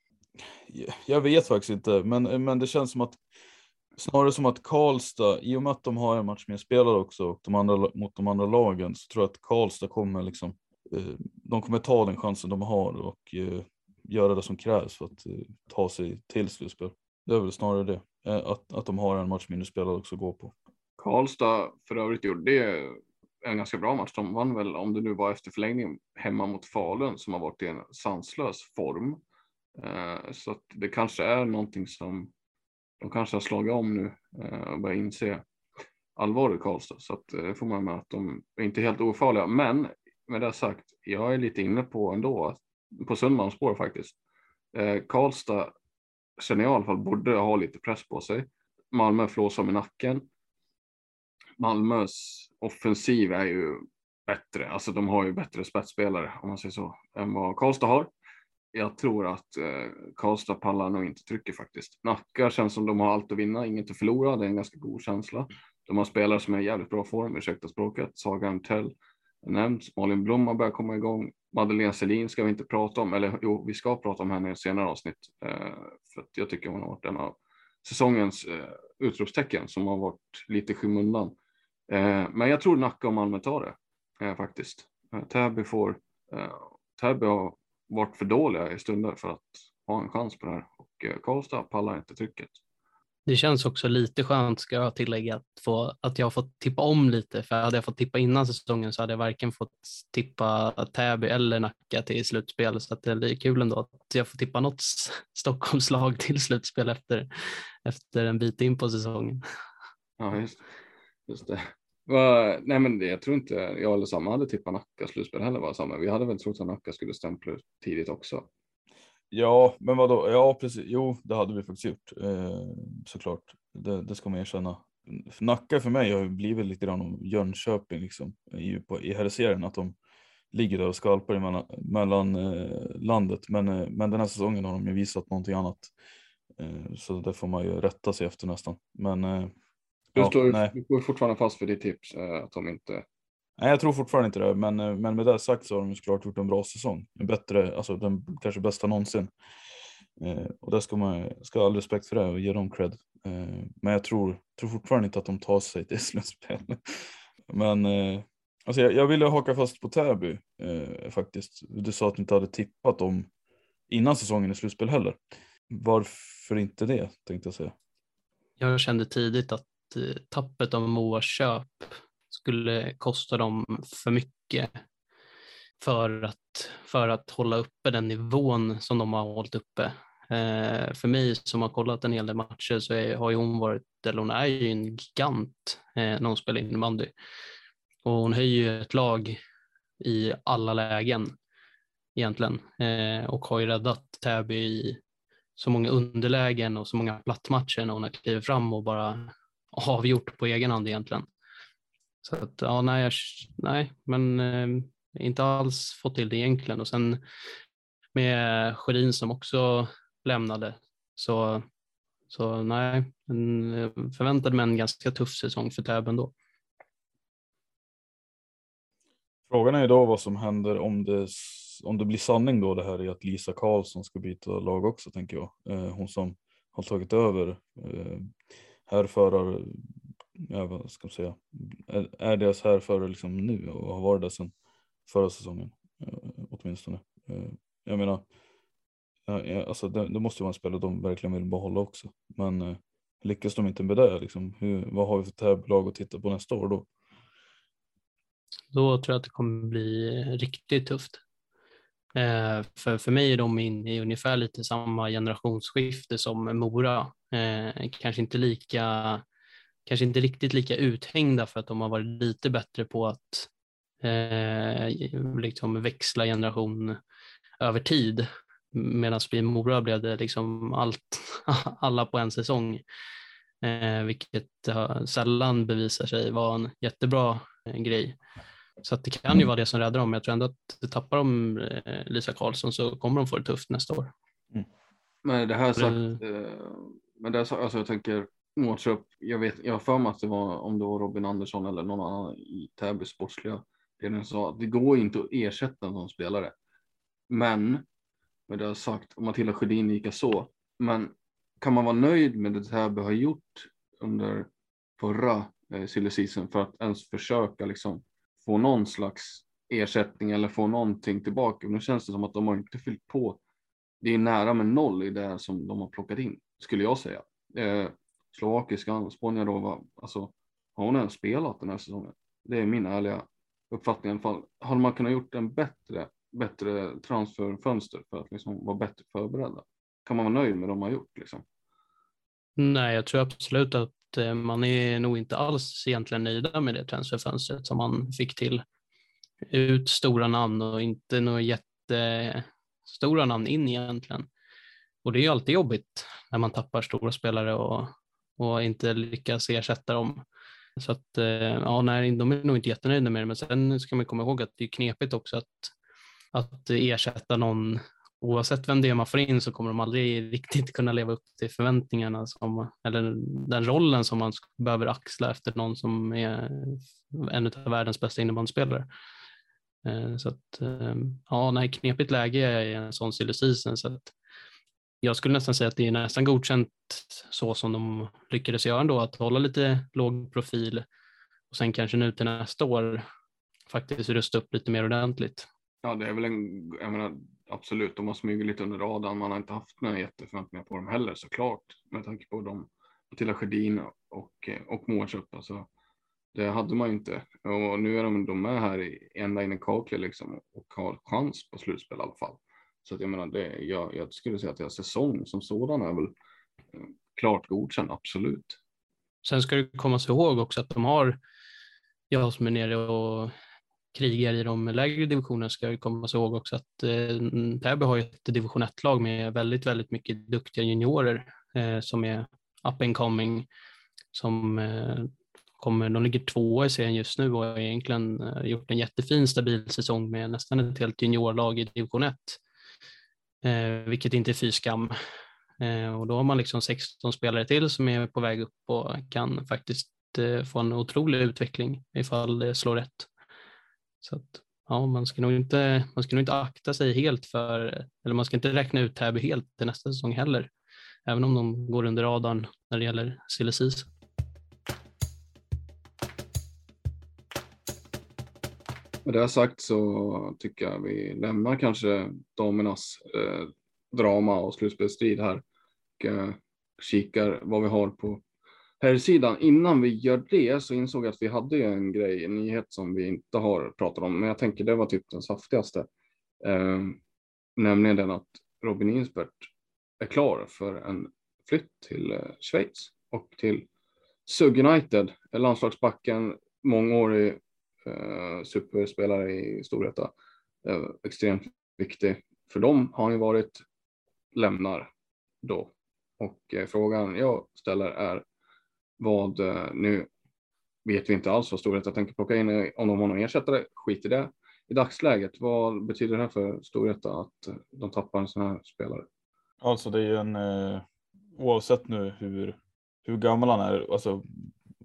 Jag vet faktiskt inte, men, men det känns som att snarare som att Karlstad, i och med att de har en match mer spelare också och de andra, mot de andra lagen, så tror jag att Karlstad kommer liksom, eh, de kommer ta den chansen de har och eh, göra det som krävs för att eh, ta sig till slutspel. Det är väl snarare det, att, att de har en match mindre spelare också att gå på. Karlstad för övrigt gjorde en ganska bra match. De vann väl, om det nu var efter förlängningen, hemma mot Falun som har varit i en sanslös form. Eh, så att det kanske är någonting som de kanske har slagit om nu eh, och börjar inse allvaret i Karlstad. Så att det får man med att de är inte helt ofarliga. Men med det sagt, jag är lite inne på ändå, på Sundmans spår faktiskt. Karlstad känner jag i alla fall borde ha lite press på sig. Malmö flåsar med nacken. Malmös offensiv är ju bättre, alltså de har ju bättre spetsspelare om man säger så, än vad Karlstad har. Jag tror att eh, Karlstad pallar nog inte trycket faktiskt. Nacka känns som de har allt att vinna, inget att förlora. Det är en ganska god känsla. De har spelare som är i jävligt bra form, ursäkta språket. Saga Amtell nämnts. Malin Blom har börjat komma igång. Madeleine Selin ska vi inte prata om, eller jo, vi ska prata om henne i ett senare avsnitt. Eh, för att jag tycker hon har varit en av säsongens eh, utropstecken som har varit lite skymundan. Eh, men jag tror Nacka och Malmö tar det eh, faktiskt. Eh, Täby får, Täby har varit för dåliga i stunder för att ha en chans på det här och Karlstad pallar inte trycket. Det känns också lite skönt ska jag tillägga att, få, att jag fått tippa om lite för hade jag fått tippa innan säsongen så hade jag varken fått tippa Täby eller Nacka till slutspel så att det är kul ändå att jag får tippa något Stockholmslag till slutspel efter, efter en bit in på säsongen. Ja, just, just det. Va, nej, men det, jag tror inte jag eller samma hade tippat Nacka slutspel heller. Var samma. Vi hade väl trott att Nacka skulle stämpla ut tidigt också. Ja, men vadå? Ja, precis. Jo, det hade vi faktiskt gjort eh, såklart. Det, det ska man erkänna. Nacka för mig har ju blivit lite grann om Jönköping liksom i, på, i här serien att de ligger där och skalpar mellan, mellan eh, landet. Men, eh, men den här säsongen har de ju visat någonting annat. Eh, så det får man ju rätta sig efter nästan. Men eh, du, ja, står, nej. du står fortfarande fast för ditt tips eh, att de inte. Nej, jag tror fortfarande inte det, men, eh, men med det sagt så har de såklart gjort en bra säsong. En bättre, alltså den kanske bästa någonsin. Eh, och det ska man ska ha all respekt för det och ge dem cred. Eh, men jag tror, tror fortfarande inte att de tar sig till slutspel. men eh, alltså jag, jag ville haka fast på Täby eh, faktiskt. Du sa att du inte hade tippat dem innan säsongen i slutspel heller. Varför inte det tänkte jag säga. Jag kände tidigt att tappet av Moas köp skulle kosta dem för mycket för att, för att hålla uppe den nivån som de har hållit uppe. Eh, för mig som har kollat en hel del matcher så är, har ju hon varit, eller hon är ju en gigant eh, när hon spelar innebandy. Och hon höjer ju ett lag i alla lägen egentligen eh, och har ju räddat Täby i så många underlägen och så många plattmatcher när hon har klivit fram och bara avgjort på egen hand egentligen. Så att, ja, nej, jag, nej men eh, inte alls fått till det egentligen. Och sen med Sjödin som också lämnade så, så nej, en, eh, förväntade mig en ganska tuff säsong för Täby ändå. Frågan är ju då vad som händer om det, om det blir sanning då det här i att Lisa Karlsson ska byta lag också tänker jag. Eh, hon som har tagit över eh, härförar, ja, vad ska man säga, är, är deras härförare liksom nu och har varit det sedan förra säsongen eh, åtminstone. Eh, jag menar, alltså det, det måste ju vara en spelare de verkligen vill behålla också. Men eh, lyckas de inte med det, liksom, hur, vad har vi för tävlag att titta på nästa år då? Då tror jag att det kommer bli riktigt tufft. Eh, för, för mig är de inne i ungefär lite samma generationsskifte som Mora. Eh, kanske inte lika, kanske inte riktigt lika uthängda för att de har varit lite bättre på att eh, liksom växla generation över tid. Medan i Mora blev det liksom allt, alla på en säsong. Eh, vilket sällan bevisar sig vara en jättebra eh, grej. Så att det kan ju vara det som räddar dem. Jag tror ändå att tappar de eh, Lisa Karlsson så kommer de få det tufft nästa år. Men det här sagt, Det- eh, men det alltså jag tänker matchup. Jag vet, jag har för mig att det var om det var Robin Andersson eller någon annan i Täby sportsliga ledning sa att det går inte att ersätta en sån spelare. Men med det jag sagt. Och Matilda Sjödin lika så. Men kan man vara nöjd med det Täby har gjort under förra eh, silly season för att ens försöka liksom få någon slags ersättning eller få någonting tillbaka. Nu känns det som att de har inte fyllt på. Det är nära med noll i det som de har plockat in, skulle jag säga. Eh, slovakiskan, Sponjarova, alltså har hon ens spelat den här säsongen? Det är min ärliga uppfattning i alla fall. Hade man kunnat gjort en bättre, bättre transferfönster för att liksom vara bättre förberedda? Kan man vara nöjd med de har gjort liksom? Nej, jag tror absolut att eh, man är nog inte alls egentligen nöjda med det transferfönstret som man fick till. Ut stora namn och inte några jättestora namn in egentligen. Och det är ju alltid jobbigt när man tappar stora spelare och, och inte lyckas ersätta dem. Så att, eh, ja, nej, de är nog inte jättenöjda med det, men sen ska man komma ihåg att det är knepigt också att, att ersätta någon oavsett vem det är man får in så kommer de aldrig riktigt kunna leva upp till förväntningarna som, eller den rollen som man behöver axla efter någon som är en av världens bästa innebandyspelare. Eh, så att, eh, ja, nej, knepigt läge i en sån silly season, så att jag skulle nästan säga att det är nästan godkänt så som de lyckades göra ändå, att hålla lite låg profil och sen kanske nu till nästa år faktiskt rusta upp lite mer ordentligt. Ja, det är väl en, jag menar, absolut, de har smugit lite under radarn. Man har inte haft några jätteförväntningar på dem heller såklart, med tanke på dem, Matilda Sjödin och, och Mårtrup. Alltså, det hade man ju inte. Och nu är de, de är här ända in i kaklet liksom och har chans på slutspel i alla fall. Så att jag menar, det, jag, jag skulle säga att deras säsong som sådan är väl eh, klart godkänd, absolut. Sen ska det komma sig ihåg också att de har, jag som är nere och krigar i de lägre divisionerna ska ju komma ihåg också att eh, Täby har ju ett division 1-lag med väldigt, väldigt mycket duktiga juniorer eh, som är up and coming, som eh, kommer, de ligger tvåa i serien just nu och har egentligen eh, gjort en jättefin stabil säsong med nästan ett helt juniorlag i division 1 eh, Eh, vilket inte är fy skam. Eh, och då har man liksom 16 spelare till som är på väg upp och kan faktiskt eh, få en otrolig utveckling ifall det slår rätt. Så att, ja, man ska nog inte, man ska nog inte akta sig helt för, eller man ska inte räkna ut Täby helt till nästa säsong heller, även om de går under radarn när det gäller silly season. Med det sagt så tycker jag vi lämnar kanske damernas eh, drama och slutspelsstrid här och eh, kikar vad vi har på här sidan. Innan vi gör det så insåg jag att vi hade en grej, en nyhet som vi inte har pratat om, men jag tänker det var typ den saftigaste. Eh, nämligen den att Robin Insbert är klar för en flytt till eh, Schweiz och till Sug United, landslagsbacken, mångårig Eh, superspelare i Storvreta. Eh, extremt viktig. För dem har han ju varit lämnar då. Och eh, frågan jag ställer är vad, eh, nu vet vi inte alls vad Storvreta tänker plocka in, eh, om de har någon ersättare, skit i det. I dagsläget, vad betyder det här för Storvreta att eh, de tappar en sån här spelare? Alltså det är ju en, eh, oavsett nu hur, hur gammal han är, alltså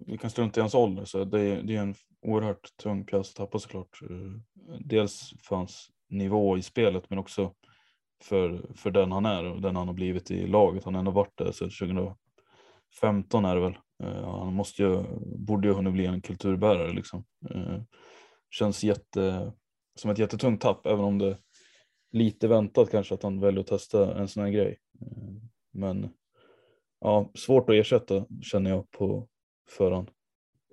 vi kan strunta i hans ålder, så det är, det är en oerhört tung pjäs att tappa såklart. Eh, dels för hans nivå i spelet, men också för, för den han är och den han har blivit i laget. Han har ändå varit där sedan 2015 är det väl. Eh, han måste ju, borde ju hunnit bli en kulturbärare liksom. Eh, känns jätte, som ett jättetungt tapp, även om det lite väntat kanske att han väljer att testa en sån här grej. Men ja, svårt att ersätta känner jag på förhand.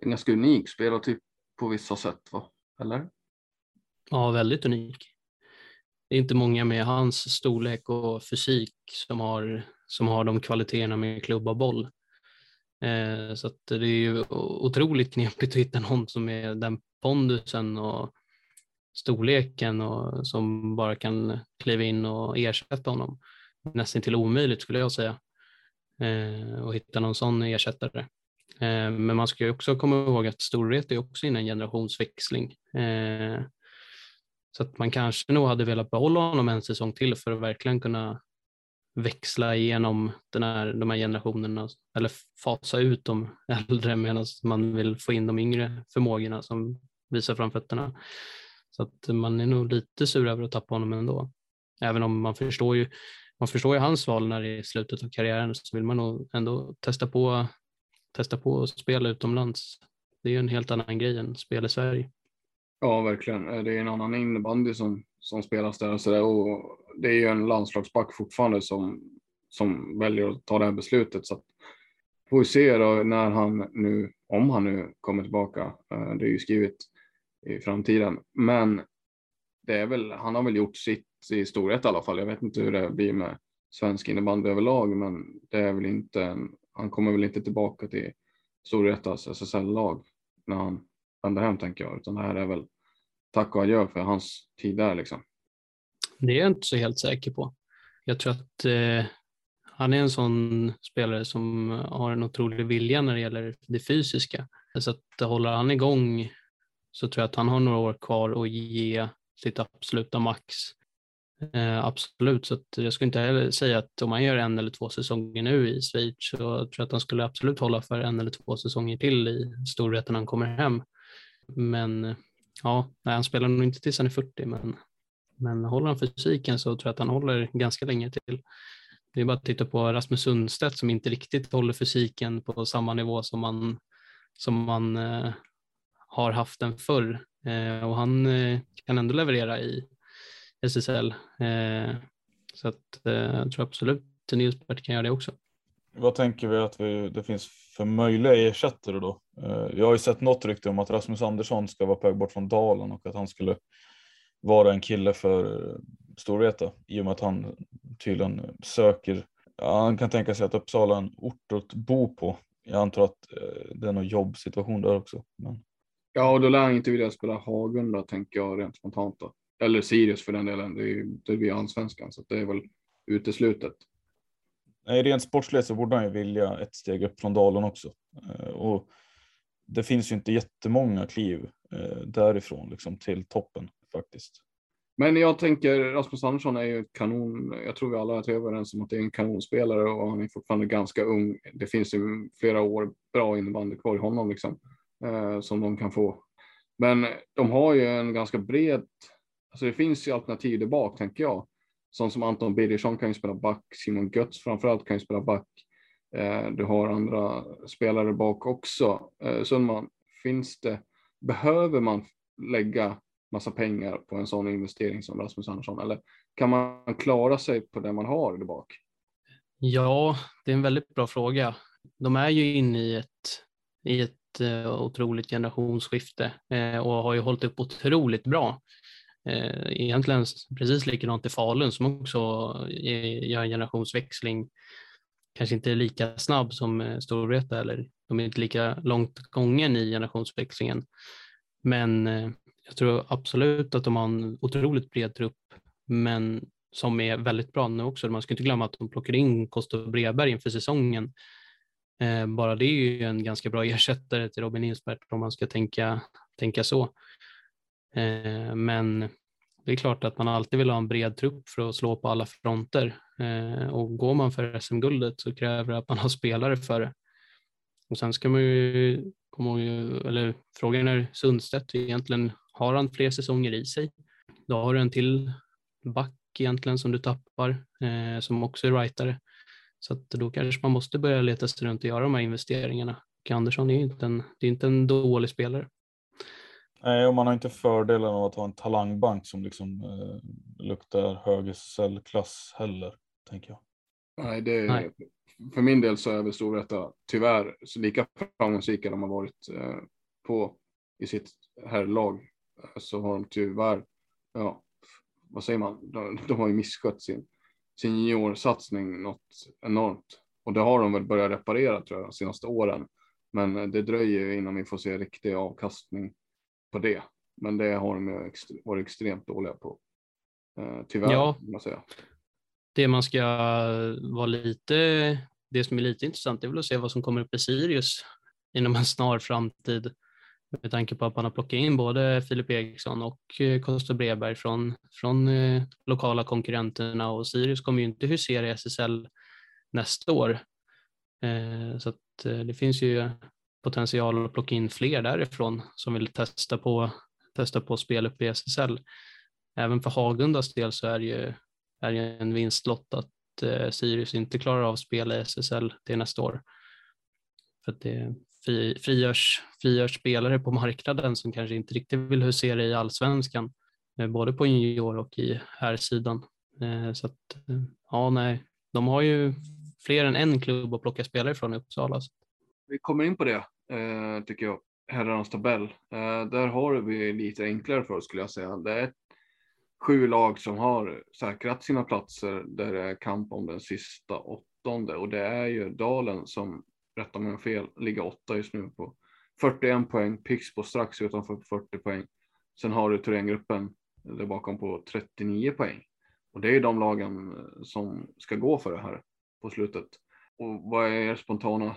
En ganska unik spelartyp på vissa sätt, va? Eller? Ja, väldigt unik. Det är inte många med hans storlek och fysik som har, som har de kvaliteterna med klubba boll. Eh, så det är ju otroligt knepigt att hitta någon som är den pondusen och storleken och som bara kan kliva in och ersätta honom. Nästan till omöjligt skulle jag säga. Eh, och hitta någon sån ersättare. Eh, men man ska ju också komma ihåg att Storvreta är också inne i en generationsväxling. Eh, så att man kanske nog hade velat behålla honom en säsong till för att verkligen kunna växla igenom den här, de här generationerna eller fasa ut de äldre medan man vill få in de yngre förmågorna som visar framfötterna. Så att man är nog lite sur över att tappa honom ändå. även om man förstår ju, man förstår ju hans val när det är slutet av karriären så vill man nog ändå testa på, testa på att spela utomlands. Det är ju en helt annan grej än spel i Sverige. Ja, verkligen. Eh, det är en annan innebandy som, som spelas där och, så där. och det är ju en landslagsback fortfarande som, som väljer att ta det här beslutet. Så att, får vi se då när han nu, om han nu kommer tillbaka. Eh, det är ju skrivet i framtiden, men det är väl, han har väl gjort sitt i storhet i alla fall. Jag vet inte hur det blir med svensk innebandy överlag, men det är väl inte en, han kommer väl inte tillbaka till Storvretas SSL-lag när han vänder hem tänker jag, utan det här är väl tack och adjö för hans tid där liksom. Det är jag inte så helt säker på. Jag tror att eh, han är en sån spelare som har en otrolig vilja när det gäller det fysiska. Så att håller han igång så tror jag att han har några år kvar att ge sitt absoluta max. Eh, absolut, så jag skulle inte heller säga att om han gör en eller två säsonger nu i Schweiz så tror jag att han skulle absolut hålla för en eller två säsonger till i storheten när han kommer hem. Men ja, nej, han spelar nog inte tills han är 40, men, men håller han fysiken så tror jag att han håller ganska länge till. Det är bara att titta på Rasmus Sundstedt som inte riktigt håller fysiken på samma nivå som man, som man eh, har haft den förr. Eh, och han eh, kan ändå leverera i SSL. Eh, så att, eh, jag tror absolut att Nilsbert kan göra det också. Vad tänker vi att vi, det finns för möjliga ersättare då? Jag har ju sett något rykte om att Rasmus Andersson ska vara på väg bort från Dalen och att han skulle vara en kille för Storvreta i och med att han tydligen söker. Han kan tänka sig att Uppsala är en ort att bo på. Jag antar att det är någon jobbsituation där också. Men... Ja, och då lär han inte vilja spela Hagunda tänker jag rent spontant. Då. Eller Sirius för den delen. Det, är, det blir allsvenskan så det är väl uteslutet. Nej, rent sportsligt så borde han ju vilja ett steg upp från dalen också. Eh, och det finns ju inte jättemånga kliv eh, därifrån liksom till toppen faktiskt. Men jag tänker Rasmus Andersson är ju kanon. Jag tror vi alla är överens om att det är en kanonspelare och han är fortfarande ganska ung. Det finns ju flera år bra innebandy kvar i honom liksom eh, som de kan få. Men de har ju en ganska bred, alltså det finns ju alternativ där bak tänker jag. Sånt som Anton Birgersson kan ju spela back, Simon Götz framförallt kan ju spela back. Eh, du har andra spelare bak också. Eh, Sundman, finns det, behöver man lägga massa pengar på en sån investering som Rasmus Andersson eller kan man klara sig på det man har där bak? Ja, det är en väldigt bra fråga. De är ju inne i ett, i ett eh, otroligt generationsskifte eh, och har ju hållit upp otroligt bra. Eh, egentligen precis likadant i Falun som också gör en generationsväxling. Kanske inte lika snabb som eh, Storvreta eller de är inte lika långt gången i generationsväxlingen. Men eh, jag tror absolut att de har en otroligt bred trupp, men som är väldigt bra nu också. Man ska inte glömma att de plockar in Kosta Breberg inför säsongen bara det är ju en ganska bra ersättare till Robin Insbert om man ska tänka, tänka så. Eh, men det är klart att man alltid vill ha en bred trupp för att slå på alla fronter. Eh, och går man för SM-guldet så kräver det att man har spelare för det. Och sen ska man ju komma ihåg, eller frågan är Sundstedt egentligen, har han fler säsonger i sig? Då har du en till back egentligen som du tappar, eh, som också är rightare. Så att då kanske man måste börja leta sig runt och göra de här investeringarna. Och Andersson är inte en, det är inte en dålig spelare. Nej, och man har inte fördelen av att ha en talangbank som liksom eh, luktar hög SSL-klass heller, tänker jag. Nej, det, Nej. för min del så är väl Storvreta tyvärr så lika framgångsrika de har varit eh, på i sitt herrlag så har de tyvärr, ja, vad säger man, de, de har ju misskött sin sin juniorsatsning något enormt. Och det har de väl börjat reparera tror jag de senaste åren. Men det dröjer innan vi får se riktig avkastning på det. Men det har de varit extremt dåliga på. Eh, tyvärr, ja. man säga. Det man ska vara lite, det som är lite intressant är väl att se vad som kommer upp i Sirius inom en snar framtid med tanke på att man har plockat in både Filip Eriksson och Kosta eh, Breberg från, från eh, lokala konkurrenterna och Sirius kommer ju inte husera i SSL nästa år. Eh, så att det finns ju potential att plocka in fler därifrån som vill testa på, testa på spel uppe i SSL. Även för Hagundas del så är det ju är ju en vinstlott att eh, Sirius inte klarar av spel i SSL till nästa år. För att det fri, frigörs, frigörs spelare på marknaden som kanske inte riktigt vill husera i allsvenskan, eh, både på junior och i här sidan. Eh, så att, eh, ja, nej, de har ju fler än en klubb att plocka spelare från i Uppsala. Vi kommer in på det, eh, tycker jag, herrarnas tabell. Eh, där har vi lite enklare för oss skulle jag säga. Det är sju lag som har säkrat sina platser där det är kamp om den sista åttonde och det är ju Dalen som, rätta mig om fel, ligger åtta just nu på 41 poäng, Pixbo strax utanför 40 poäng. Sen har du Thorengruppen där bakom på 39 poäng. Och det är ju de lagen som ska gå för det här på slutet. Och vad är er spontana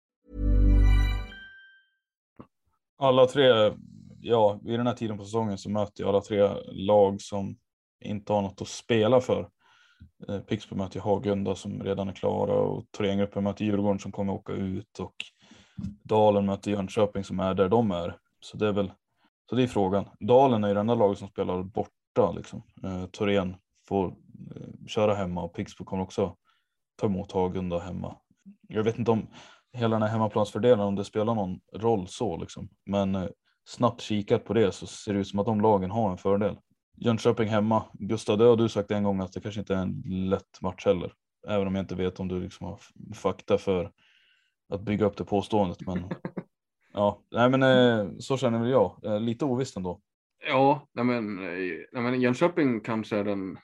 Alla tre, ja, vid den här tiden på säsongen så möter jag alla tre lag som inte har något att spela för. Eh, Pixbo möter Hagunda som redan är klara och Thorengruppen möter Djurgården som kommer åka ut och Dalen möter Jönköping som är där de är. Så det är väl, så det är frågan. Dalen är ju det enda laget som spelar borta liksom. Eh, Thorén får eh, köra hemma och Pixbo kommer också ta emot Hagunda hemma. Jag vet inte om hela den här hemmaplansfördelen om det spelar någon roll så liksom. Men eh, snabbt kikat på det så ser det ut som att de lagen har en fördel. Jönköping hemma. Gustav, det har du sagt en gång att det kanske inte är en lätt match heller. Även om jag inte vet om du liksom har fakta för att bygga upp det påståendet. Men ja, nej men eh, så känner väl jag. Eh, Lite ovisst ändå. Ja, nej men, eh, nej men Jönköping kanske är den,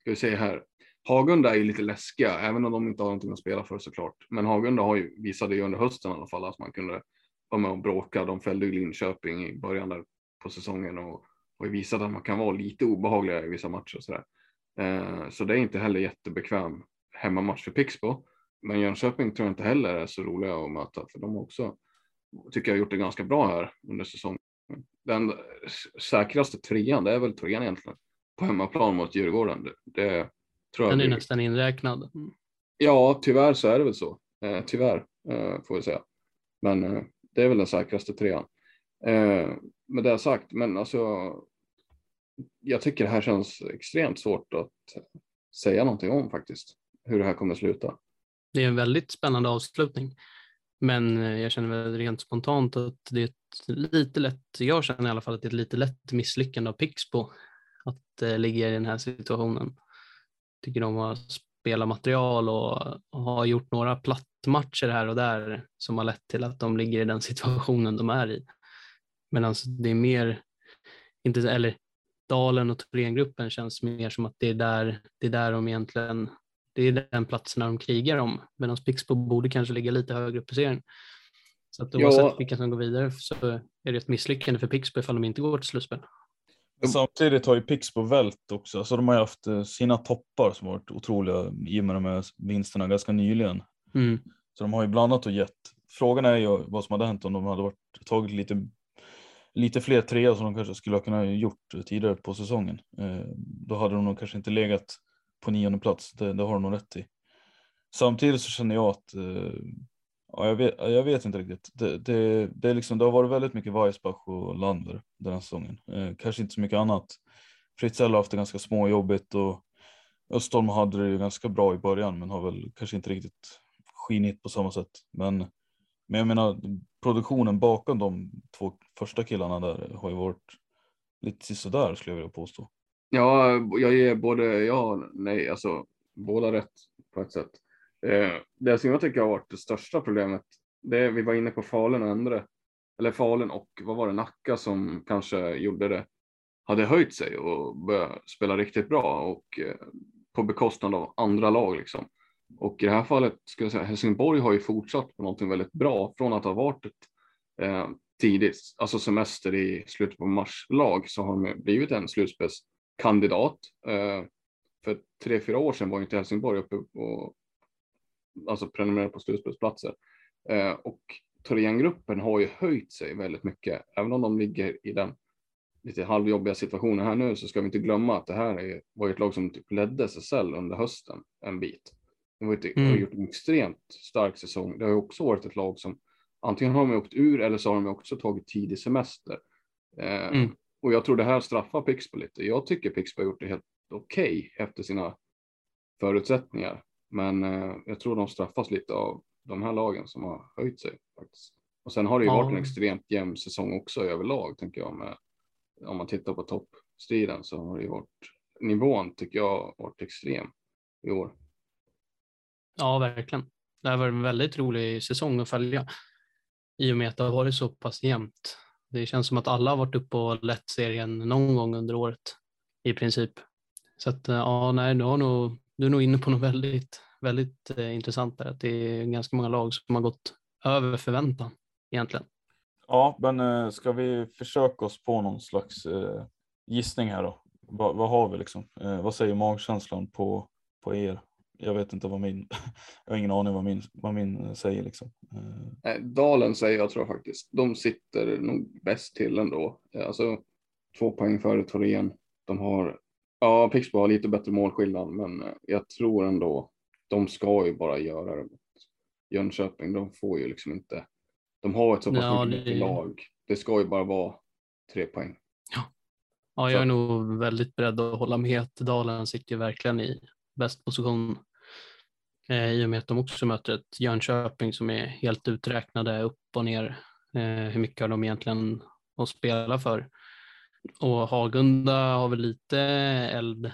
ska vi se här, Hagunda är ju lite läskiga, även om de inte har någonting att spela för såklart. Men Hagunda har ju, visade ju under hösten i alla fall att man kunde vara med och bråka. De fällde ju Linköping i början där på säsongen och har ju visat att man kan vara lite obehagliga i vissa matcher och sådär. Eh, så det är inte heller jättebekväm hemmamatch för Pixbo. Men Jönköping tror jag inte heller är så roliga att möta, för de har också, tycker jag, gjort det ganska bra här under säsongen. Den säkraste trean, det är väl trean egentligen, på hemmaplan mot Djurgården. Det, det tror jag Den är blir- nästan inräknad. Mm. Ja, tyvärr så är det väl så. Eh, tyvärr eh, får vi säga. Men eh, det är väl den säkraste trean. Eh, med det sagt, men alltså. Jag tycker det här känns extremt svårt att säga någonting om faktiskt. Hur det här kommer sluta. Det är en väldigt spännande avslutning. Men eh, jag känner väl rent spontant att det är ett lite lätt, jag känner i alla fall att det är ett lite lätt misslyckande av Pixbo att eh, ligga i den här situationen. Tycker de har spelat material och, har gjort några plattmatcher här och där som har lett till att de ligger i den situationen de är i. Medan det är mer, inte, eller Dalen och Thorengruppen känns mer som att det är där, det är där de egentligen det är den platsen de krigar om. Medan Pixbo borde kanske ligga lite högre upp i serien. Så att Ja. oavsett vilka som går vidare så är det ett misslyckande för Pixbo ifall de inte går till slutspel. Samtidigt har ju Pixbo vält också, så de har ju haft eh, sina toppar som varit otroliga i och med de här vinsterna ganska nyligen. Mm. Så de har ju blandat och gett. Frågan är ju vad som hade hänt om de hade varit, tagit lite, lite fler trea som de kanske skulle ha kunnat gjort tidigare på säsongen. Eh, då hade de nog kanske inte legat på nionde plats, det, det har de nog rätt i. Samtidigt så känner jag att, eh, ja, jag, vet, jag vet inte riktigt. Det, det, det, är liksom, det har varit väldigt mycket Weissbach och Lander den här säsongen. Eh, kanske inte så mycket annat. Fritzell har haft det ganska småjobbigt och Östholm hade det ju ganska bra i början men har väl kanske inte riktigt skinit på samma sätt. Men, men jag menar produktionen bakom de två första killarna där har ju varit lite sådär skulle jag vilja påstå. Ja, jag ger både ja och nej, alltså båda rätt på ett sätt. Eh, det som jag tycker har varit det största problemet, det är, vi var inne på Falun och andra, eller Falun och vad var det, Nacka som kanske gjorde det, hade höjt sig och börjat spela riktigt bra och eh, på bekostnad av andra lag liksom. Och i det här fallet skulle jag säga Helsingborg har ju fortsatt på någonting väldigt bra från att ha varit ett eh, tidigt, alltså semester i slutet på mars lag så har de blivit en slutspelskandidat. Eh, för tre, fyra år sedan var inte Helsingborg uppe och alltså prenumererade på slutspelsplatser. Eh, och Thorengruppen har ju höjt sig väldigt mycket, även om de ligger i den lite halvjobbiga situationen här nu så ska vi inte glömma att det här är, var ett lag som typ ledde SSL under hösten en bit. Var ett, mm. har gjort en extremt stark säsong. Det har också varit ett lag som antingen har de åkt ur eller så har de också tagit tidig semester. Eh, mm. Och jag tror det här straffar Pixbo lite. Jag tycker Pixbo har gjort det helt okej okay efter sina förutsättningar. Men eh, jag tror de straffas lite av de här lagen som har höjt sig. Faktiskt. Och sen har det ju ja. varit en extremt jämn säsong också överlag, tänker jag. Med, om man tittar på toppstriden så har det ju varit nivån tycker jag varit extrem i år. Ja, verkligen. Det har varit en väldigt rolig säsong att följa i och med att det har varit så pass jämnt. Det känns som att alla har varit uppe och lett serien någon gång under året i princip. Så att ja, nej, du, har nog, du är nog inne på något väldigt, väldigt eh, intressant där. Att det är ganska många lag som har gått över förväntan egentligen. Ja, men eh, ska vi försöka oss på någon slags eh, gissning här då? Va, vad har vi liksom? Eh, vad säger magkänslan på, på er? Jag vet inte vad min, jag har ingen aning vad min, vad min eh, säger liksom. Eh. Dalen säger jag tror jag faktiskt. De sitter nog bäst till ändå. Alltså två poäng före Torén. De har Ja, Pixbo har lite bättre målskillnad, men eh, jag tror ändå de ska ju bara göra det mot Jönköping. De får ju liksom inte. De har ett så pass ja, mycket det... lag. Det ska ju bara vara tre poäng. Ja, ja jag är nog väldigt beredd att hålla med att Dalen sitter verkligen i bäst position eh, i och med att de också möter ett Jönköping som är helt uträknade upp och ner. Eh, hur mycket har de egentligen att spela för? Och Hagunda har väl lite eld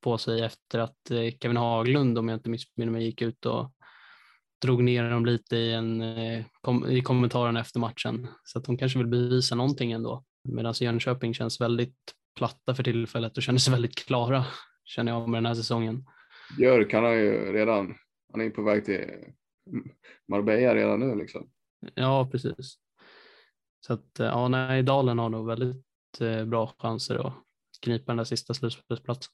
på sig efter att eh, Kevin Haglund, om jag inte missminner mig, gick ut och drog ner dem lite i, en, eh, i kommentarerna efter matchen. Så att de kanske vill bevisa någonting ändå. Medan Jönköping känns väldigt platta för tillfället och känner sig väldigt klara, känner jag med den här säsongen. Björk, han har ju redan, han är på väg till Marbella redan nu liksom. Ja, precis. Så att, eh, ja, nej, Dalen har nog väldigt bra chanser att knipa den där sista slutspelsplatsen.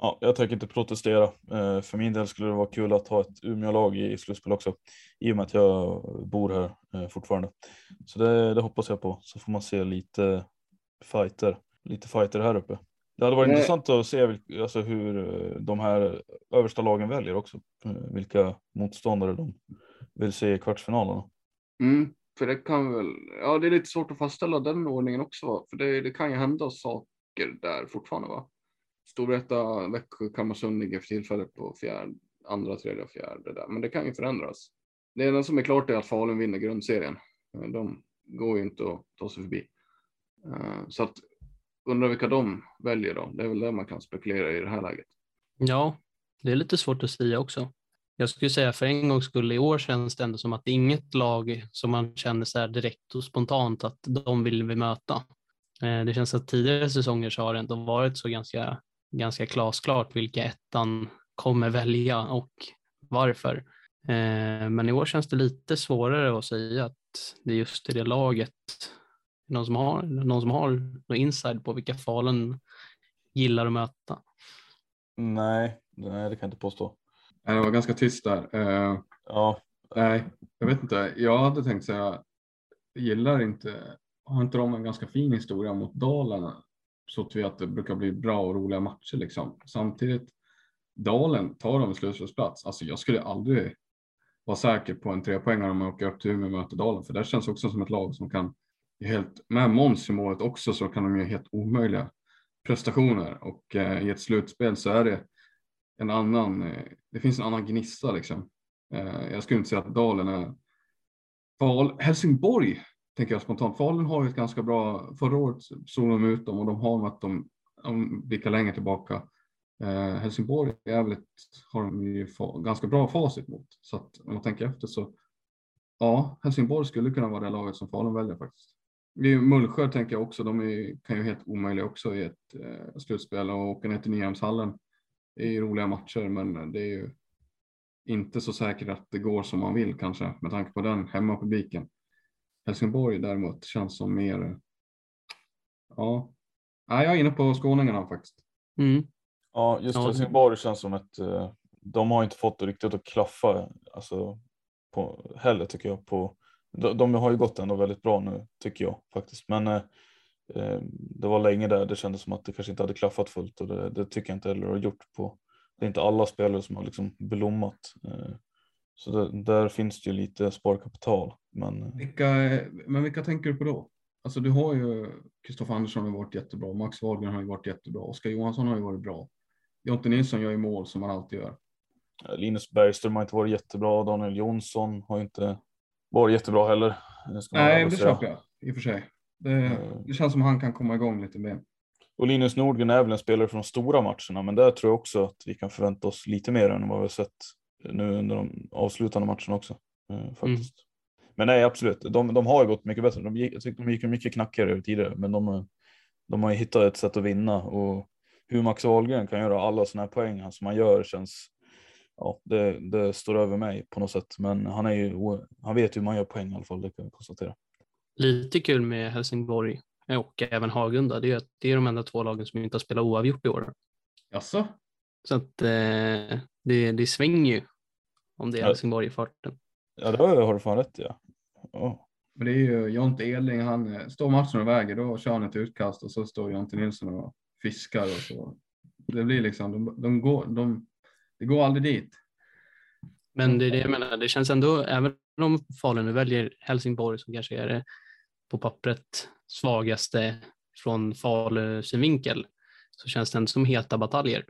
Ja, jag tänker inte protestera. Eh, för min del skulle det vara kul att ha ett Umeå-lag i slutspel också, i och med att jag bor här eh, fortfarande. Så det, det hoppas jag på, så får man se lite fighter, lite fighter här uppe. Det hade varit Nej. intressant att se alltså, hur de här översta lagen väljer också, vilka motståndare de vill se i kvartsfinalerna. Mm. För det kan väl, ja det är lite svårt att fastställa den ordningen också, för det, det kan ju hända saker där fortfarande va? Storvreta, Växjö, Kalmarsund ligger för tillfället på fjärde, andra, tredje och fjärde där, men det kan ju förändras. Det enda som är klart är att Falun vinner grundserien. Eh, de går ju inte att ta sig förbi. Eh, så att undrar vilka de väljer då. Det är väl det man kan spekulera i det här läget. Ja, det är lite svårt att säga också jag skulle säga för en gångs skull i år känns det ändå som att det är inget lag som man känner så här direkt och spontant att de vill vi möta. Eh, det känns att tidigare säsonger så har det ändå varit så ganska, ganska glasklart vilka ettan kommer välja och varför. Eh, men i år känns det lite svårare att säga att det är just i det laget. Någon som har någon som har någon inside på vilka Falun gillar att möta? Nej, nej, det kan jag inte påstå. Det var ganska tyst där. Uh, ja. Nej, jag vet inte. Jag hade tänkt säga, gillar inte, har inte de en ganska fin historia mot Dalen? Så att vi att det brukar bli bra och roliga matcher liksom. Samtidigt, Dalen tar de slutspelsplats. Alltså jag skulle aldrig vara säker på en trepoängare om man åker upp till Umeå och möter Dalen, för det känns också som ett lag som kan helt med Måns i målet också så kan de göra helt omöjliga prestationer och eh, i ett slutspel så är det en annan, eh, det finns en annan gnista liksom. Eh, jag skulle inte säga att Dalen är Fal, Helsingborg tänker jag spontant. Falun har ju ett ganska bra, förra året såg de ut dem och de har att de, de blickar längre tillbaka. Eh, Helsingborg är väl ett, har de ju fa, ganska bra facit mot. Så att om man tänker efter så, ja, Helsingborg skulle kunna vara det laget som Falun väljer faktiskt. Mullsjö tänker jag också, de är, kan ju helt omöjliga också i ett eh, slutspel och åka ner till Nyhamnshallen. Det är ju roliga matcher men det är ju inte så säkert att det går som man vill kanske med tanke på den hemmapubliken. Helsingborg däremot känns som mer, ja, ja jag är inne på skåningarna faktiskt. Mm. Ja, just Helsingborg känns som ett, eh, de har inte fått det riktigt att klaffa alltså, på, heller tycker jag. På, de, de har ju gått ändå väldigt bra nu tycker jag faktiskt. Men eh, det var länge där det kändes som att det kanske inte hade klaffat fullt och det, det tycker jag inte heller har gjort på. Det är inte alla spelare som har liksom blommat. Eh, så det, där finns det ju lite sparkapital. Men... Vilka, men vilka tänker du på då? Alltså du har ju Kristoffer Andersson har varit jättebra, Max Wahlgren har ju varit jättebra, Oskar Johansson har ju varit bra. Jonte Nilsson gör ju mål som han alltid gör. Linus Bergström har inte varit jättebra, Daniel Jonsson har inte varit jättebra heller. Nej, det köper jag i och för sig. Det, det, känns som han kan komma igång lite mer. Och Linus Nordgren är väl en spelare från de stora matcherna, men där tror jag också att vi kan förvänta oss lite mer än vad vi har sett nu under de avslutande matcherna också. Eh, faktiskt. Mm. Men nej, absolut. De, de har gått mycket bättre. De gick, jag tyckte de gick mycket knackigare tidigare, men de, de har ju hittat ett sätt att vinna och hur Max Ahlgren kan göra alla sådana här poäng som han gör känns. Ja, det, det står över mig på något sätt, men han är ju. Han vet hur man gör poäng i alla fall. Det kan vi konstatera. Lite kul med Helsingborg och även Hagunda, det är att det är de enda två lagen som inte har spelat oavgjort i år. Jaså? Så att eh, det, det svänger ju om det är Helsingborg i farten. Ja, det har du fan rätt ja. Oh. Men det är ju Jonte Edling, han står matchen och väger, då kör han ett utkast och så står Jonte Nilsson och fiskar och så. Det blir liksom, de, de går, de, det går aldrig dit. Men det är det jag menar, det känns ändå, även om Falun nu väljer Helsingborg som kanske är det på pappret svagaste från Falu synvinkel så känns det ändå som heta bataljer.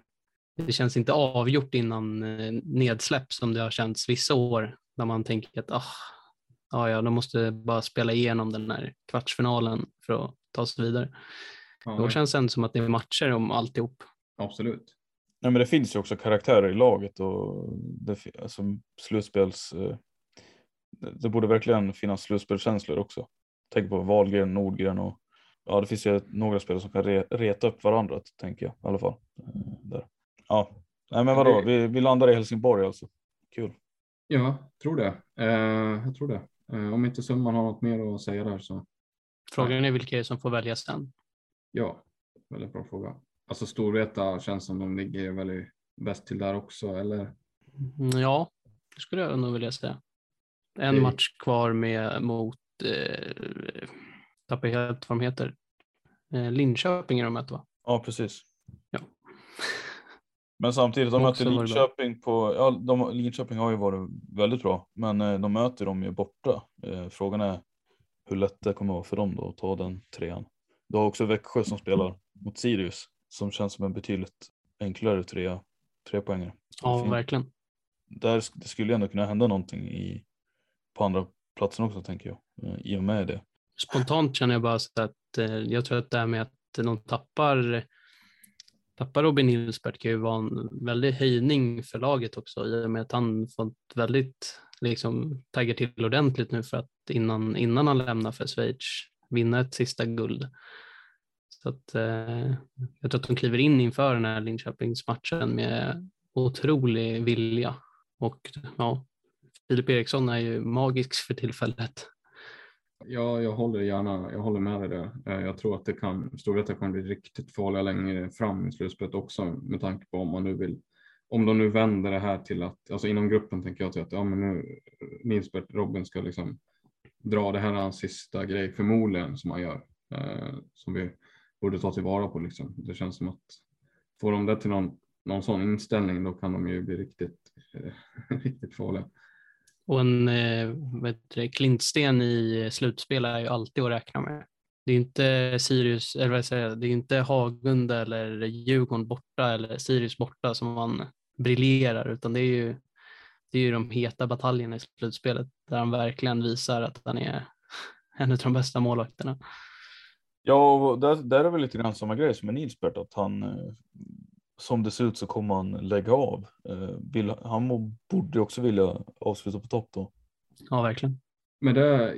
Det känns inte avgjort innan eh, nedsläpp som det har känts vissa år när man tänker att ah, ja, de måste bara spela igenom den här kvartsfinalen för att ta sig vidare. Ja, Då känns det ändå som att det är matcher om alltihop. Absolut. Nej, men det finns ju också karaktärer i laget och det, alltså, slutspels. Eh, det borde verkligen finnas slutspelskänslor också. Tänk på Wahlgren, Nordgren och ja, det finns ju några spelare som kan re, reta upp varandra, tänker jag i alla fall. Eh, där. Ja, nej, men vadå, vi, vi landar i Helsingborg alltså. Kul. Ja, tror det. Eh, jag tror det. Eh, om inte Summan har något mer att säga där så. Frågan är vilka som får välja sen. Ja, väldigt bra fråga. Alltså Storvreta känns som de ligger väldigt bäst till där också, eller? Mm, ja, det skulle jag nog vilja säga. En det... match kvar med mot, eh, tappar helt vad de heter, eh, Linköping är de möter va? Ja, precis. Ja. Men samtidigt, de möter Linköping på, ja, de, Linköping har ju varit väldigt bra, men eh, de möter dem ju borta. Eh, frågan är hur lätt det kommer vara för dem då att ta den trean. Du har också Växjö som spelar mot Sirius som känns som en betydligt enklare trea, tre poänger. Ja, verkligen. Där det skulle ändå kunna hända någonting i, på andra platsen också tänker jag, i och med det. Spontant känner jag bara så att eh, jag tror att det här med att de tappar tappar Robin Nilsberg kan ju vara en väldig höjning för laget också i och med att han fått väldigt liksom taggar till ordentligt nu för att innan, innan han lämnar för Schweiz vinna ett sista guld. Så att, eh, jag tror att de kliver in inför den här Linköpingsmatchen med otrolig vilja och ja, Filip Eriksson är ju magisk för tillfället. Ja, jag håller gärna, jag håller med dig där. Eh, jag tror att det kan, Storvreta kan bli riktigt farliga längre fram i slutspelet också med tanke på om man nu vill, om de nu vänder det här till att, alltså inom gruppen tänker jag till att, ja men nu Nilsbert Robin ska liksom dra det här hans sista grej förmodligen som han gör, eh, som vi borde ta tillvara på liksom. Det känns som att får de det till någon, någon sån inställning då kan de ju bli riktigt, eh, riktigt farliga. Och en eh, klintsten i slutspel är ju alltid att räkna med. Det är inte Sirius, eller vad säger det är inte Hagunda eller Djurgården borta eller Sirius borta som man briljerar, utan det är ju, det är ju de heta bataljerna i slutspelet där han verkligen visar att han är en av de bästa målvakterna. Ja, och där, där är väl lite grann samma grej som med Nilsbert, att han eh, som det ser ut så kommer han lägga av. Eh, vill, han må, borde också vilja avsluta på topp då. Ja, verkligen. Men det,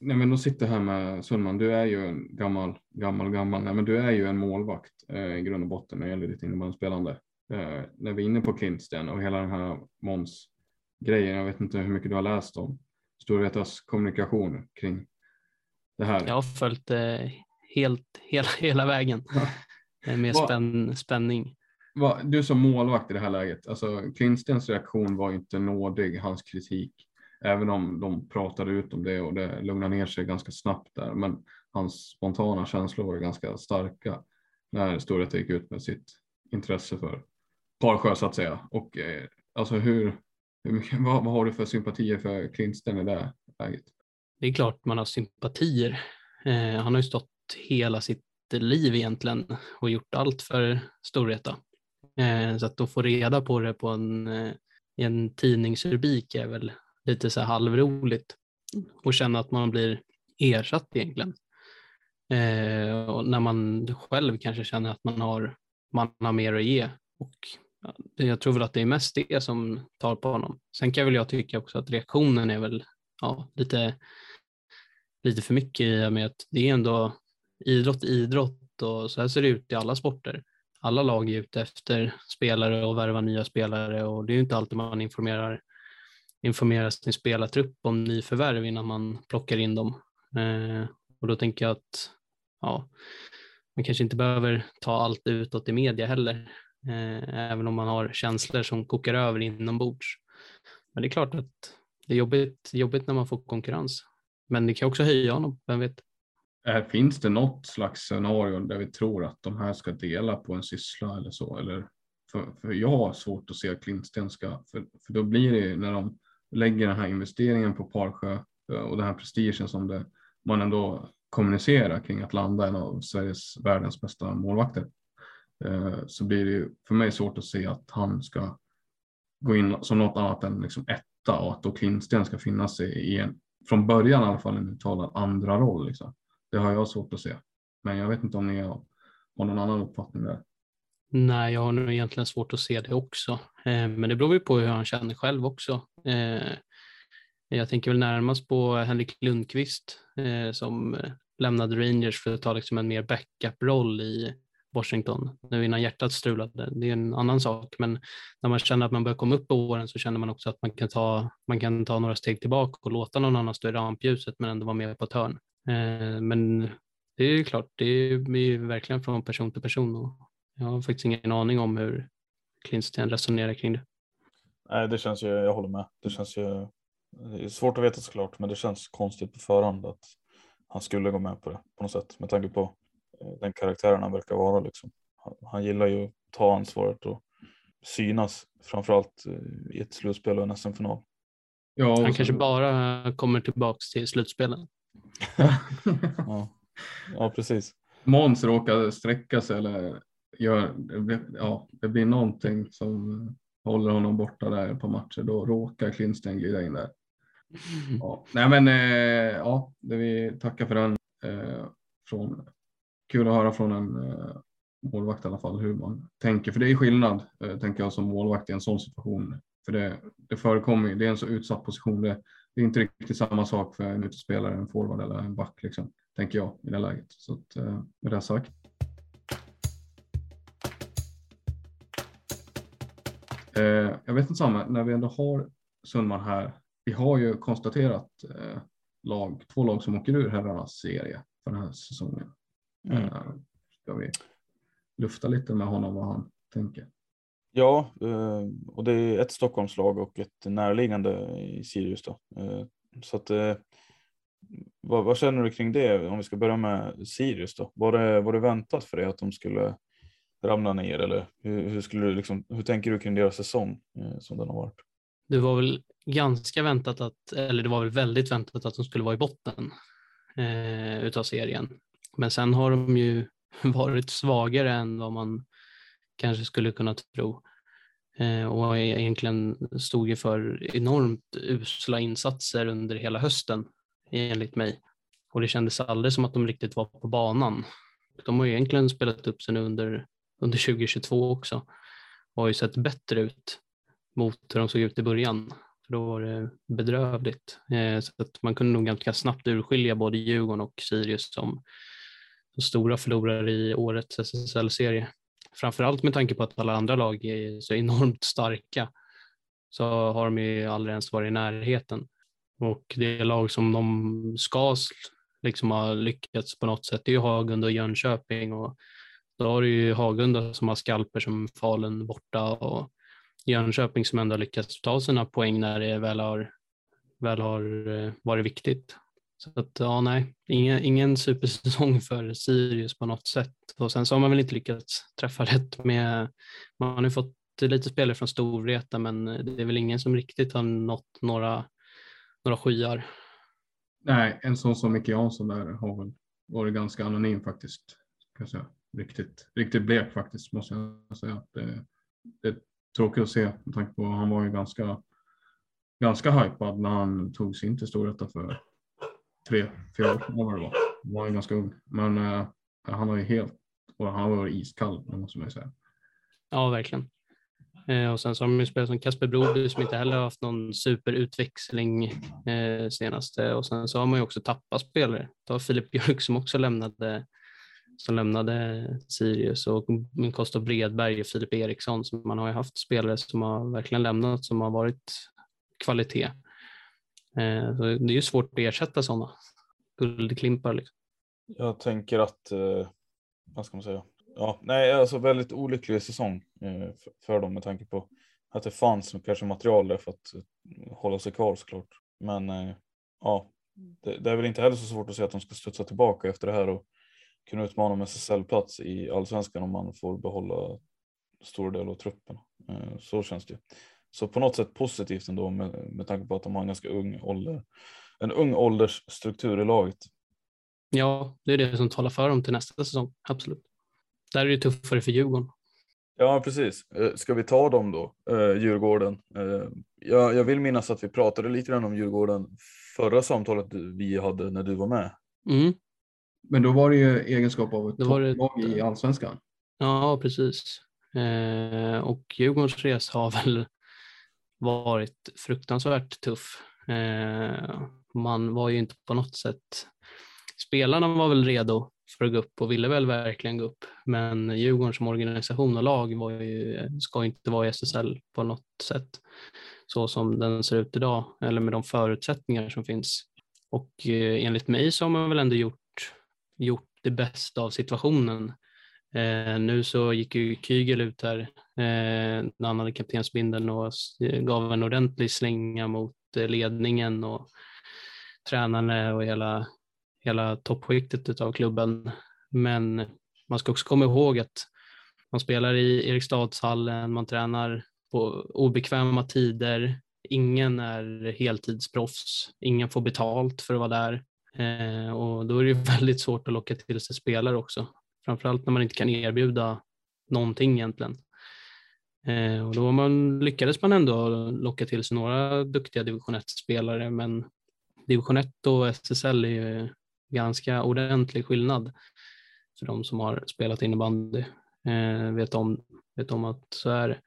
nej men de sitter här med Sundman, du är ju en gammal, gammal, gammal, nej men du är ju en målvakt eh, i grund och botten när det gäller ditt innebandyspelande. Eh, när vi är inne på Klintsten och hela den här Måns grejen, jag vet inte hur mycket du har läst om Storvretas kommunikation kring det här. Jag har följt eh, helt, hela, hela vägen med spänn, spänning. Va, du som målvakt i det här läget, alltså Klintstens reaktion var inte nådig, hans kritik, även om de pratade ut om det och det lugnade ner sig ganska snabbt där. Men hans spontana känslor var ganska starka när Storvreta gick ut med sitt intresse för Parsjö så att säga. Och eh, alltså hur, hur mycket, vad, vad, har du för sympatier för Klintsten i det läget? Det är klart man har sympatier. Eh, han har ju stått hela sitt liv egentligen och gjort allt för Storvreta. Eh, så att då få reda på det på en, eh, en tidningsrubrik är väl lite så här halvroligt och känna att man blir ersatt egentligen. Eh, och när man själv kanske känner att man har, man har mer att ge. Och jag tror väl att det är mest det som tar på honom. Sen kan väl jag tycka också att reaktionen är väl ja, lite, lite för mycket i och med att det är ändå idrott idrott och så här ser det ut i alla sporter. Alla lag är ute efter spelare och värva nya spelare och det är ju inte alltid man informerar, informerar sin spelartrupp om nyförvärv innan man plockar in dem. Eh, och då tänker jag att ja, man kanske inte behöver ta allt utåt i media heller, eh, även om man har känslor som kokar över inombords. Men det är klart att det är jobbigt, jobbigt när man får konkurrens. Men det kan också höja honom, vem vet? Äh, finns det något slags scenario där vi tror att de här ska dela på en syssla eller så? Eller, för, för jag har svårt att se att Klintsten ska, för, för då blir det ju när de lägger den här investeringen på Parsjö eh, och den här prestigen som det, man ändå kommunicerar kring att landa en av Sveriges världens bästa målvakter. Eh, så blir det ju för mig svårt att se att han ska gå in som något annat än liksom etta och att då Klintsten ska finnas i en, från början i alla fall, en uttalad andra roll. Liksom. Det har jag svårt att se. Men jag vet inte om ni har, har någon annan uppfattning där. Nej, jag har nog egentligen svårt att se det också. Eh, men det beror ju på hur han känner själv också. Eh, jag tänker väl närmast på Henrik Lundqvist eh, som eh, lämnade Rangers för att ta liksom en mer backup-roll i Washington nu innan hjärtat strulade. Det är en annan sak, men när man känner att man börjar komma upp på åren så känner man också att man kan ta, man kan ta några steg tillbaka och låta någon annan stå i rampljuset men ändå vara med på ett hörn. Eh, men det är klart, det är verkligen från person till person och jag har faktiskt ingen aning om hur Klintsten resonerar kring det. Nej, det känns ju, jag håller med. Det känns ju, det är svårt att veta såklart, men det känns konstigt på förhand att han skulle gå med på det på något sätt med tanke på eh, den karaktären han verkar vara. Liksom. Han, han gillar ju att ta ansvaret och synas framförallt eh, i ett slutspel och en SM-final. Ja, han kanske bara kommer tillbaks till slutspelen ja. ja, precis. Måns råkar sträcka sig eller gör, ja, det blir någonting som håller honom borta där på matcher. Då råkar Klintsten glida in där. Ja. Nej, men eh, ja, det vi tackar för den. Eh, från, kul att höra från en eh, målvakt i alla fall hur man tänker, för det är skillnad eh, tänker jag som målvakt i en sån situation. För det, det förekommer, det är en så utsatt position. Det, det är inte riktigt samma sak för en utespelare, en forward eller en back, liksom, tänker jag i det läget. Så att, eh, med det sagt. Eh, jag vet inte samma, när vi ändå har Sundman här, vi har ju konstaterat eh, lag, två lag som åker ur herrarnas serie för den här säsongen. Mm. Ska vi lufta lite med honom vad han tänker? Ja, eh, och det är ett Stockholmslag och ett närliggande i Sirius då. Eh, så att eh, vad, vad, känner du kring det? Om vi ska börja med Sirius då. Var det, var det väntat för dig att de skulle ramla ner eller hur, hur skulle du liksom, hur tänker du kring deras säsong som den har varit? Det var väl ganska väntat att, eller det var väl väldigt väntat att de skulle vara i botten eh, utav serien. Men sen har de ju varit svagare än vad man kanske skulle kunna tro. Eh, och egentligen stod ju för enormt usla insatser under hela hösten enligt mig. och det kändes aldrig som att de riktigt var på banan. De har ju egentligen spelat upp sig nu under, under 2022 också och har ju sett bättre ut mot hur de såg ut i början. För då var det bedrövligt. Eh, så att man kunde nog ganska snabbt urskilja både Djurgården och Sirius som, som stora förlorare i årets SSL-serie. Framförallt med tanke på att alla andra lag är så enormt starka så har de ju aldrig ens varit i närheten. Och det lag som de ska liksom ha lyckats på något sätt det är ju Hagunda och Jönköping och då har du ju Hagunda som har skalper som Falun borta och Jönköping som ändå lyckats ta sina poäng när det väl har, väl har eh, varit viktigt. Så att ja, nej, ingen, ingen supersäsong för Sirius på något sätt. Och sen så har man väl inte lyckats träffa rätt med, man har ju fått lite spelare från Storvreta men det är väl ingen som riktigt har nått några, några skyar. Nej, en sån som Micke Jansson där har väl varit ganska anonym faktiskt. Kan jag säga. Riktigt, riktigt blek faktiskt måste jag säga. Det, eh, det är tråkigt att se med tanke på att han var ju ganska, ganska hypad när han tog sig in till Storvreta för tre, fyra år sedan var det var. Han var ju ganska ung. Men uh, han har ju helt, och han var iskall måste man ju säga. Ja, verkligen. Eh, och sen så har de ju spelat som Kasper Broby som inte heller har haft någon superutväxling eh, senaste och sen så har man ju också tappat spelare. Ta Filip Björk som också lämnade som lämnade Sirius och Kosta Bredberg och Filip Eriksson Så man har ju haft spelare som har verkligen lämnat som har varit kvalitet. Eh, så det är ju svårt att ersätta sådana guldklimpar. Liksom. Jag tänker att, eh, vad ska man säga, ja, nej, alltså väldigt olycklig säsong eh, för dem med tanke på att det fanns kanske material där för att eh, hålla sig kvar såklart. Men eh, ja, det, det, är väl inte heller så svårt att säga att de ska studsa tillbaka efter det här och kunna utmana om SSL-plats i allsvenskan om man får behålla stor del av truppen. Eh, så känns det. Så på något sätt positivt ändå med, med tanke på att de har en ganska ung ålder, en ung åldersstruktur i laget. Ja, det är det som talar för dem till nästa säsong, absolut. Där är det tuffare för Djurgården. Ja, precis. Eh, ska vi ta dem då, eh, Djurgården? Eh, jag, jag vill minnas att vi pratade lite grann om Djurgården förra samtalet vi hade när du var med. Mm. Men då var det ju egenskap av ett topplag i allsvenskan. Ja, precis. Eh, och Djurgårdens resa har väl varit fruktansvärt tuff. Eh, man var ju inte på något sätt, spelarna var väl redo för att gå upp och ville väl verkligen gå upp. Men Djurgården som organisation och lag var ju, ska inte vara i SSL på något sätt så som den ser ut idag eller med de förutsättningar som finns. Och eh, enligt mig så har man väl ändå gjort, gjort det bästa av situationen. Eh, nu så gick ju Kygel ut här Eh, när han hade kaptensbindeln och gav en ordentlig slänga mot eh, ledningen och tränarna och hela hela toppskiktet av klubben. Men man ska också komma ihåg att man spelar i Eriksdalshallen, man tränar på obekväma tider, ingen är heltidsproffs, ingen får betalt för att vara där eh, och då är det väldigt svårt att locka till sig spelare också. Framförallt när man inte kan erbjuda någonting egentligen. Eh, och då man, lyckades man ändå locka till sig några duktiga division 1-spelare men division 1 och SSL är ju ganska ordentlig skillnad för de som har spelat innebandy. Eh, vet, om, vet om att så är det.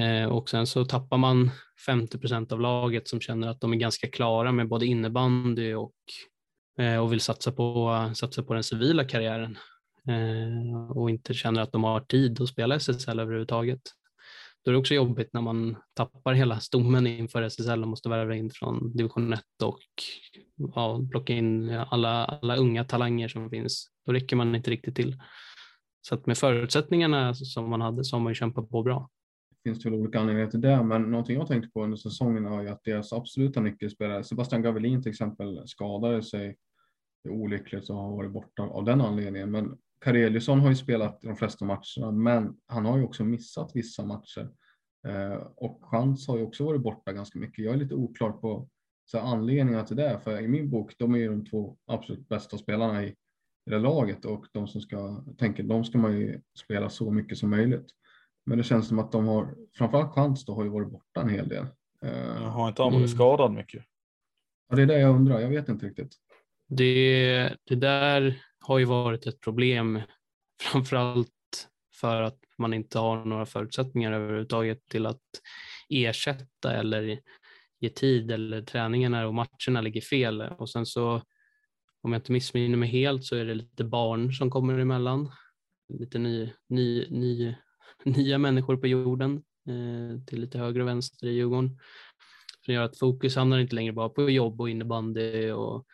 Eh, och sen så tappar man 50 procent av laget som känner att de är ganska klara med både innebandy och, eh, och vill satsa på, satsa på den civila karriären Eh, och inte känner att de har tid att spela SSL överhuvudtaget. Då är det också jobbigt när man tappar hela stommen inför SSL och måste värva in från division 1 och ja, plocka in alla, alla unga talanger som finns. Då räcker man inte riktigt till. Så att med förutsättningarna som man hade så har man ju kämpat på bra. Det finns väl olika anledningar till det, men någonting jag tänkte på under säsongen är ju att deras absoluta nyckelspelare, Sebastian Gavelin till exempel, skadade sig olyckligt och har varit borta av den anledningen. Men Kareliusson har ju spelat de flesta matcherna, men han har ju också missat vissa matcher. Eh, och Chans har ju också varit borta ganska mycket. Jag är lite oklar på så anledningar till det, för i min bok, de är ju de två absolut bästa spelarna i, det laget och de som ska, tänker, de ska man ju spela så mycket som möjligt. Men det känns som att de har, framförallt Chans då har ju varit borta en hel del. Eh, har inte han varit skadad mycket? Ja, det är det jag undrar. Jag vet inte riktigt. Det, det där har ju varit ett problem, framförallt för att man inte har några förutsättningar överhuvudtaget till att ersätta eller ge tid eller träningarna och matcherna ligger fel. Och sen så, om jag inte missminner mig helt, så är det lite barn som kommer emellan. Lite ny, ny, ny, nya människor på jorden eh, till lite höger och vänster i Djurgården. Som gör att fokus hamnar inte längre bara på jobb och innebandy och,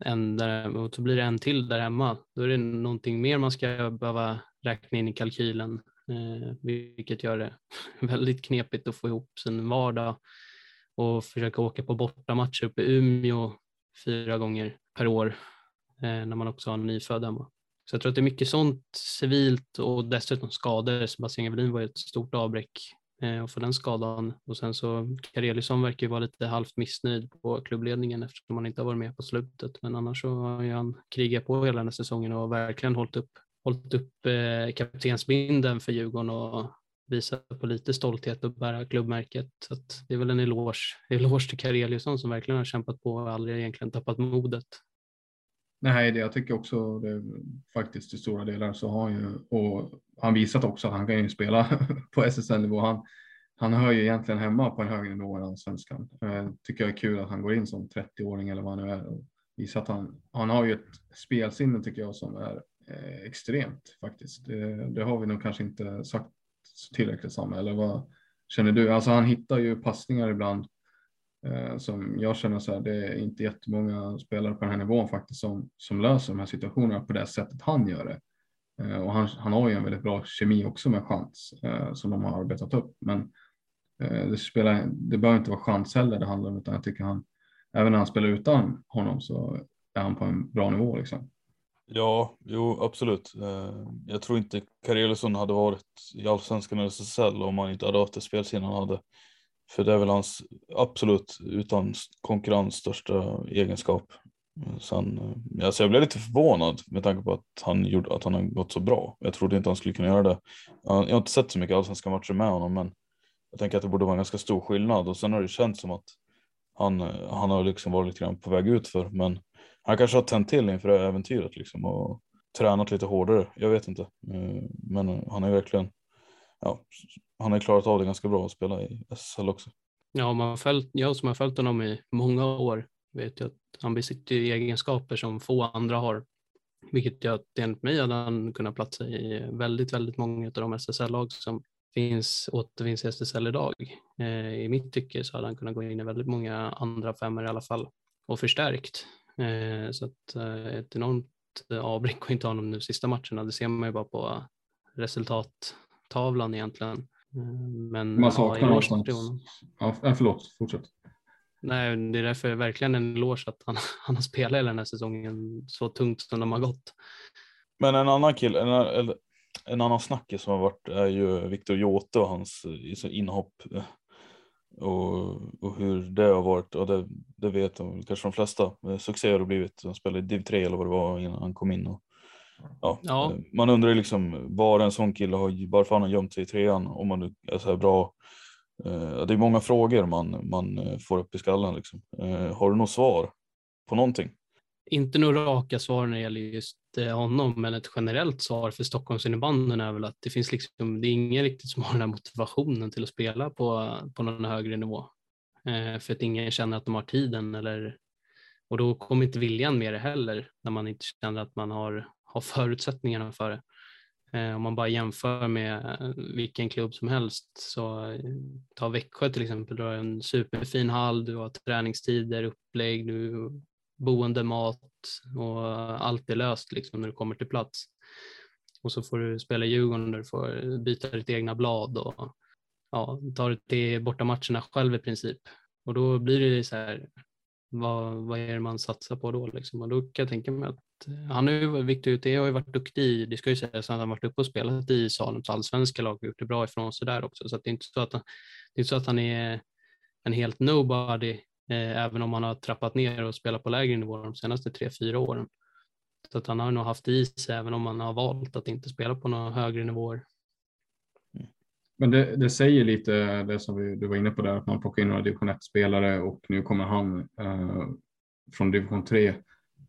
en där, och så blir det en till där hemma. Då är det någonting mer man ska behöva räkna in i kalkylen, eh, vilket gör det väldigt knepigt att få ihop sin vardag och försöka åka på bortamatcher uppe i Umeå fyra gånger per år eh, när man också har en nyfödd hemma. Så jag tror att det är mycket sånt civilt och dessutom skador. Sebastian Gavelin var ett stort avbräck Eh, och för den skadan. Och sen så Kareliusson verkar ju vara lite halvt missnöjd på klubbledningen eftersom han inte har varit med på slutet. Men annars så har ju han krigat på hela den här säsongen och verkligen hållit upp, hållit upp eh, kaptensbinden för Djurgården och visat på lite stolthet och bära klubbmärket. Så det är väl en eloge, eloge till Kareliusson som verkligen har kämpat på och aldrig egentligen tappat modet. Nej, det, jag tycker också det, faktiskt i stora delar så har han ju och han visat också att han kan ju spela på SSL-nivå. Han, han hör ju egentligen hemma på en högre nivå än svenskan. Eh, tycker jag är kul att han går in som 30-åring eller vad han nu är och visar att han, han har ju ett spelsinne tycker jag som är eh, extremt faktiskt. Det, det, har vi nog kanske inte sagt tillräckligt samma eller vad känner du? Alltså han hittar ju passningar ibland Eh, som jag känner så här, det är inte jättemånga spelare på den här nivån faktiskt som, som löser de här situationerna på det sättet han gör det. Eh, och han, han har ju en väldigt bra kemi också med chans eh, som de har arbetat upp. Men det, spelar, det behöver inte vara chans heller det handlar om, utan jag tycker han, även när han spelar utan honom så är han på en bra nivå liksom. Ja, jo absolut. Jag tror inte karelsson hade varit i allsvenskan eller SSL om han inte hade haft det spelsinne han hade. För det är väl hans absolut utan konkurrens största egenskap. Sen, eh, alltså jag blev lite förvånad med tanke på att han, gjorde, att han har gått så bra. Jag trodde inte han skulle kunna göra det. Jag har inte sett så mycket allsvenska matcher med honom, men jag tänker att det borde vara en ganska stor skillnad och sen har det känts som att han, eh, han har liksom varit lite grann på väg ut för, men han kanske har tänt till inför det här äventyret liksom och tränat lite hårdare. Jag vet inte, eh, men han är verkligen, ja, han har klarat av det ganska bra att spela i SL också. Ja, man följt, jag som har följt honom i många år vet ju att han besitter egenskaper som få andra har, vilket gör att enligt mig hade han kunnat platsa i väldigt, väldigt många av de SSL-lag som finns, återfinns i SSL idag. Eh, I mitt tycke så hade han kunnat gå in i väldigt många andra femmor i alla fall och förstärkt. Eh, så att eh, ett enormt eh, avbräck att inte ha honom nu sista matcherna, det ser man ju bara på resultat resultattavlan egentligen. Men man saknar ja, någonstans. Ja, förlåt, fortsätt. Nej, det är därför verkligen en eloge att han, han har spelat hela den här säsongen så tungt som de har gått. Men en annan kille, en, en annan snackis som har varit är ju Viktor Jote och hans inhopp och, och hur det har varit. Och det, det vet de, kanske de flesta. Succé har det blivit. Han spelade i div 3 eller vad det var innan han kom in. Och, ja, ja. Man undrar liksom var en sån kille har, varför han har gömt sig i trean om man är så här bra Eh, det är många frågor man, man eh, får upp i skallen. Liksom. Eh, har du något svar på någonting? Inte några raka svar när det gäller just honom, men ett generellt svar för Stockholmsinnebandyn är väl att det finns liksom, det är ingen riktigt som har den här motivationen till att spela på, på någon högre nivå. för att ingen känner att de har tiden eller, och då kommer inte viljan med det heller när man inte känner att man har, har förutsättningarna för det. Eh, om man bara jämför med eh, vilken klubb som helst så eh, ta Växjö till exempel, du har en superfin hall, du har träningstider, upplägg, du, boende, mat och allt är löst liksom när du kommer till plats. Och så får du spela i Djurgården där du får byta ditt egna blad och ja, ta dig till bortamatcherna själv i princip. Och då blir det så här, vad, vad är det man satsar på då? Liksom? Och då kan jag tänka mig att eh, han är ju, Victor UT har ju varit duktig, det ska ju sägas att han har varit uppe och spelat i Salems allsvenska lag och gjort det bra ifrån sig där också. Så det är inte så att han, det är så att han är en helt nobody, eh, även om han har trappat ner och spelat på lägre nivå de senaste tre, fyra åren. Så att han har nog haft i sig, även om han har valt att inte spela på några högre nivåer. Men det, det, säger lite det som vi, du var inne på där, att man plockar in några division 1-spelare och nu kommer han eh, från division 3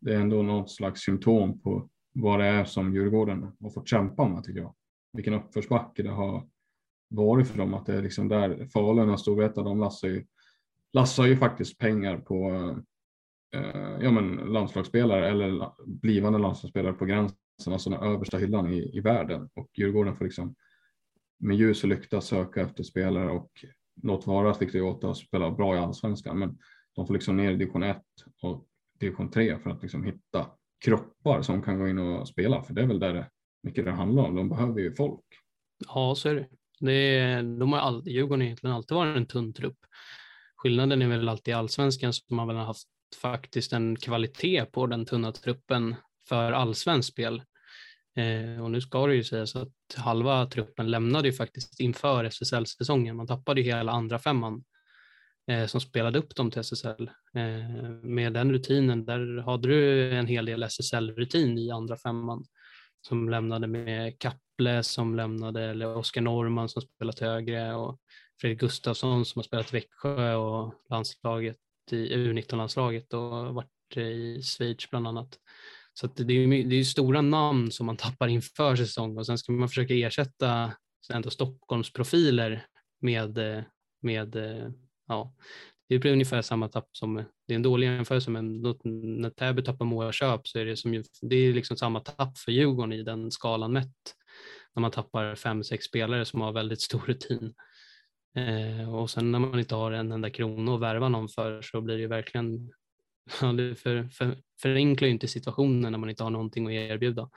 det är ändå något slags symptom på vad det är som Djurgården har fått kämpa med tycker jag. Vilken uppförsbacke det har varit för dem. Att det är liksom där Falun och Storvreta, de lassar ju, lassar ju faktiskt pengar på eh, ja, men landslagsspelare eller blivande landslagsspelare på gränsen, alltså den översta hyllan i, i världen. Och Djurgården får liksom med ljus och lykta söka efter spelare och låt vara att Victor Jota spelar bra i allsvenskan, men de får liksom ner i division 1 och division 3 för att liksom hitta kroppar som kan gå in och spela, för det är väl där det mycket det handlar om. De behöver ju folk. Ja, så är det. det är, de har all, Djurgården egentligen alltid varit en tunn trupp. Skillnaden är väl alltid i allsvenskan som man väl har haft faktiskt en kvalitet på den tunna truppen för allsvenskt spel. Eh, och nu ska det ju sägas att halva truppen lämnade ju faktiskt inför SSL-säsongen. Man tappade ju hela andra femman eh, som spelade upp dem till SSL. Eh, med den rutinen, där hade du en hel del SSL-rutin i andra femman som lämnade med Kapple som lämnade, eller Oskar Norman som spelat högre och Fredrik Gustafsson som har spelat Växjö och landslaget i U19-landslaget och varit i Schweiz bland annat. Så det är, det är stora namn som man tappar inför säsong och sen ska man försöka ersätta ändå Stockholmsprofiler med, med ja, det blir ungefär samma tapp som, det är en dålig jämförelse, men när Täby tappar målköp så är det, som, det är liksom samma tapp för Djurgården i den skalan mätt. När man tappar fem, sex spelare som har väldigt stor rutin. Eh, och sen när man inte har en enda krona att värva någon för så blir det ju verkligen, ja, det för, för, förenklar ju inte situationen när man inte har någonting att erbjuda.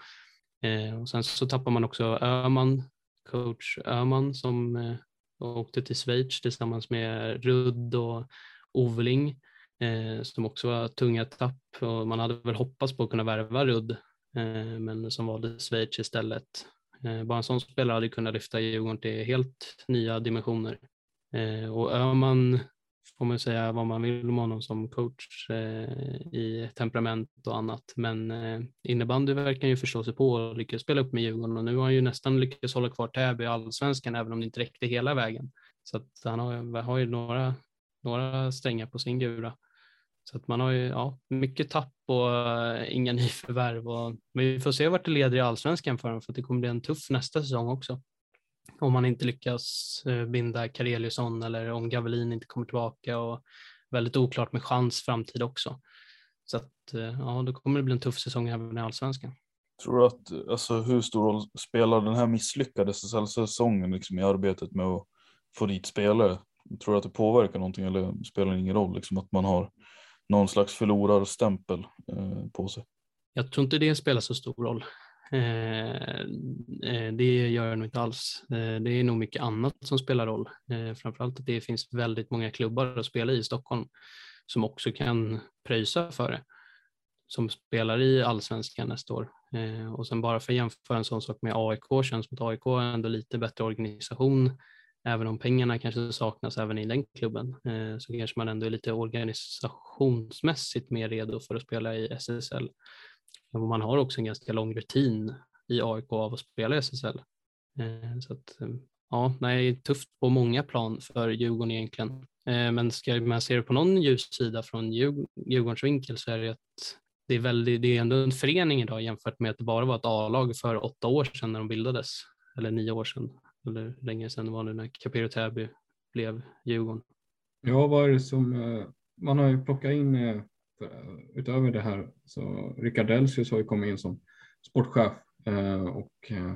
Eh, och sen så tappar man också Öman, coach Öman som eh, åkte till Schweiz tillsammans med Rudd och Ovling eh, som också var tunga tapp och man hade väl hoppats på att kunna värva Rudd eh, men som valde Schweiz istället. Eh, bara en sån spelare hade kunnat lyfta Djurgården till helt nya dimensioner. Eh, och Öhman får man säga vad man vill om honom som coach eh, i temperament och annat. Men eh, innebandy verkar ju förstå sig på och lyckas spela upp med Djurgården och nu har han ju nästan lyckats hålla kvar Täby i allsvenskan även om det inte räckte hela vägen. Så att han har, har ju några, några strängar på sin gura. Så att man har ju ja, mycket tapp och uh, inga nyförvärv. Och, men vi får se vart det leder i allsvenskan för honom för att det kommer bli en tuff nästa säsong också om man inte lyckas eh, binda Kareliusson eller om Gavelin inte kommer tillbaka och väldigt oklart med chans framtid också. Så att, eh, ja, då kommer det bli en tuff säsong även i allsvenskan. Tror du att, alltså hur stor roll spelar den här misslyckade säsongen liksom i arbetet med att få dit spelare? Tror du att det påverkar någonting eller spelar det ingen roll liksom att man har någon slags förlorarstämpel eh, på sig? Jag tror inte det spelar så stor roll. Eh, eh, det gör jag nog inte alls. Eh, det är nog mycket annat som spelar roll. Framförallt att det finns väldigt många klubbar att spela i Stockholm som också kan pröjsa för det. Som spelar i allsvenskan nästa år. Och sen bara för att jämföra en sån sak med AIK känns som att AIK är ändå lite bättre organisation. Även om pengarna kanske saknas även i den klubben så kanske man ändå är lite organisationsmässigt mer redo för att spela i SSL. Man har också en ganska lång rutin i AIK av att spela i SSL. Eh, så att, eh, ja, nej, tufft på många plan för Djurgården egentligen. Eh, men ska man se det på någon ljus sida från Djurgårdens vinkel så är det att det är, väldigt, det är ändå en förening idag jämfört med att det bara var ett A-lag för åtta år sedan när de bildades. Eller nio år sedan, eller längre länge sedan var nu när Capero Täby blev Djurgården. Ja, vad är det som, man har ju plockat in Eh, utöver det här så Rickard Delsius har ju kommit in som sportchef eh, och eh,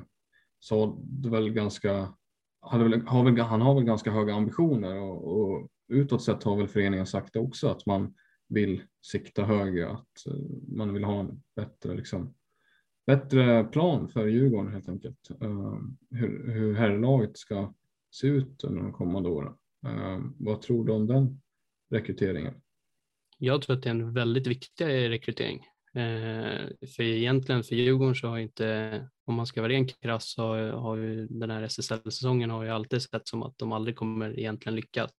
sa väl ganska, hade väl, har väl, han har väl ganska höga ambitioner och, och utåt sett har väl föreningen sagt det också att man vill sikta högre, att eh, man vill ha en bättre, liksom, bättre plan för Djurgården helt enkelt. hur, hur herrlaget ska se ut under de kommande åren. vad tror du om den rekryteringen? Jag tror att det är en väldigt viktig rekrytering. Eh, för egentligen för Djurgården så har inte, om man ska vara ren krass, så har ju den här SSL-säsongen har ju alltid sett som att de aldrig kommer egentligen lyckas.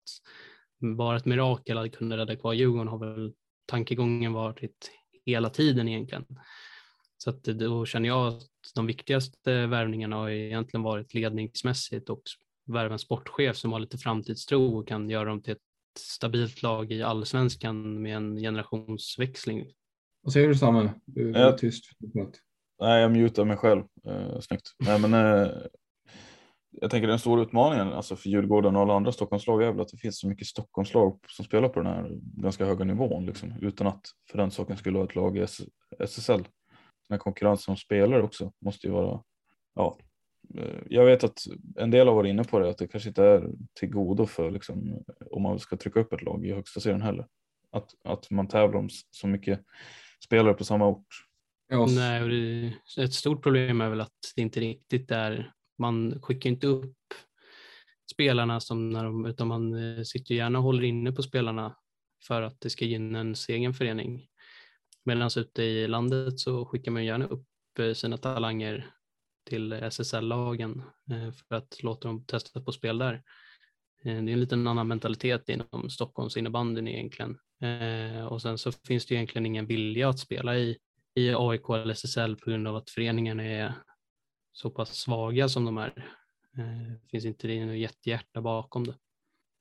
Bara ett mirakel att kunna rädda kvar Djurgården har väl tankegången varit hela tiden egentligen. Så att då känner jag att de viktigaste värvningarna har egentligen varit ledningsmässigt och värva en sportchef som har lite framtidstro och kan göra dem till ett stabilt lag i allsvenskan med en generationsväxling Vad säger du Samuel? Du är Ja. tyst. Nej, jag mutar mig själv. Eh, snyggt. Nej, men, eh, jag tänker den stora utmaningen alltså för Djurgården och alla andra Stockholmslag är väl att det finns så mycket Stockholmslag som spelar på den här ganska höga nivån liksom, utan att för den saken skulle vara ett lag i SSL. Den här konkurrensen om spelare också måste ju vara, ja, jag vet att en del har varit inne på det, att det kanske inte är till godo för liksom, om man ska trycka upp ett lag i högsta serien heller. Att, att man tävlar om så mycket spelare på samma ort. Nej, och det, ett stort problem är väl att det inte riktigt är, man skickar inte upp spelarna som när de, utan man eh, sitter gärna och håller inne på spelarna för att det ska gynna ens egen förening. Medan ute i landet så skickar man gärna upp eh, sina talanger till SSL-lagen eh, för att låta dem testa på spel där. Eh, det är en liten annan mentalitet inom Stockholms innebandyn egentligen. Eh, och sen så finns det egentligen ingen vilja att spela i, i AIK eller SSL på grund av att föreningarna är så pass svaga som de är. Det finns inte det något jättehjärta bakom det.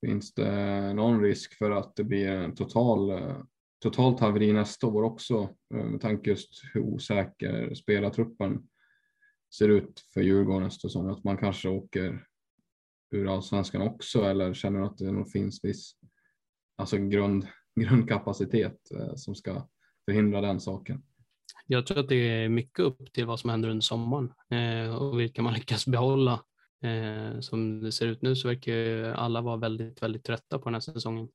Finns det någon risk för att det blir en total, totalt haveri nästa år också med tanke just hur osäker spelartruppen ser ut för Djurgården nästa säsong? Att man kanske åker ur allsvenskan också eller känner att det nog finns viss alltså grund, grundkapacitet eh, som ska förhindra den saken? Jag tror att det är mycket upp till vad som händer under sommaren eh, och vilka man lyckas behålla. Eh, som det ser ut nu så verkar ju alla vara väldigt, väldigt trötta på den här säsongen.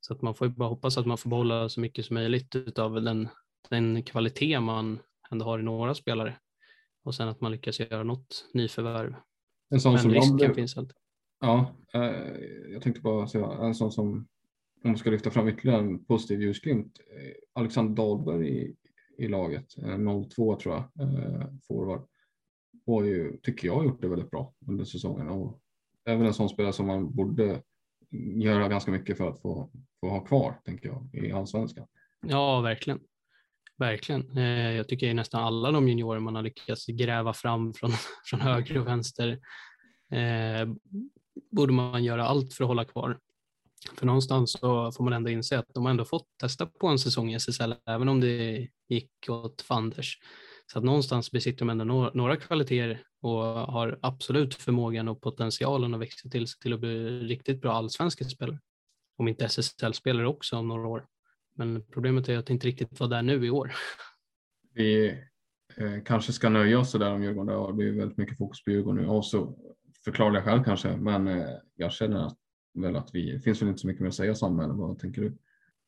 Så att man får ju bara hoppas att man får behålla så mycket som möjligt av den, den kvalitet man ändå har i några spelare. Och sen att man lyckas göra något nyförvärv. En sån Men som risken Ramberg- finns alltid. Ja, eh, jag tänkte bara säga en sån som om man ska lyfta fram ytterligare en positiv ljusglimt. eh, Alexander Dahlberg i, i laget, eh, 02 tror jag, eh, forward. Har ju, tycker jag, gjort det väldigt bra under säsongen och väl en sån spelare som man borde göra ganska mycket för att få, få ha kvar, tänker jag, i allsvenskan. Ja, verkligen. Verkligen. Eh, jag tycker nästan alla de juniorer man har lyckats gräva fram från, från höger och vänster eh, borde man göra allt för att hålla kvar. För någonstans så får man ändå inse att de har ändå fått testa på en säsong i SSL, även om det gick åt fanders. Så att någonstans besitter de ändå några, några kvaliteter och har absolut förmågan och potentialen att växa till sig till att bli riktigt bra allsvenska spelare. Om inte SSL-spelare också om några år. Men problemet är att det inte riktigt var där nu i år. Vi eh, kanske ska nöja oss där om Djurgården. Det blivit väldigt mycket fokus på Djurgården nu. Och så förklarar jag själv kanske, men eh, jag känner att, väl att vi, det finns väl inte så mycket mer att säga Samuel. Vad tänker du?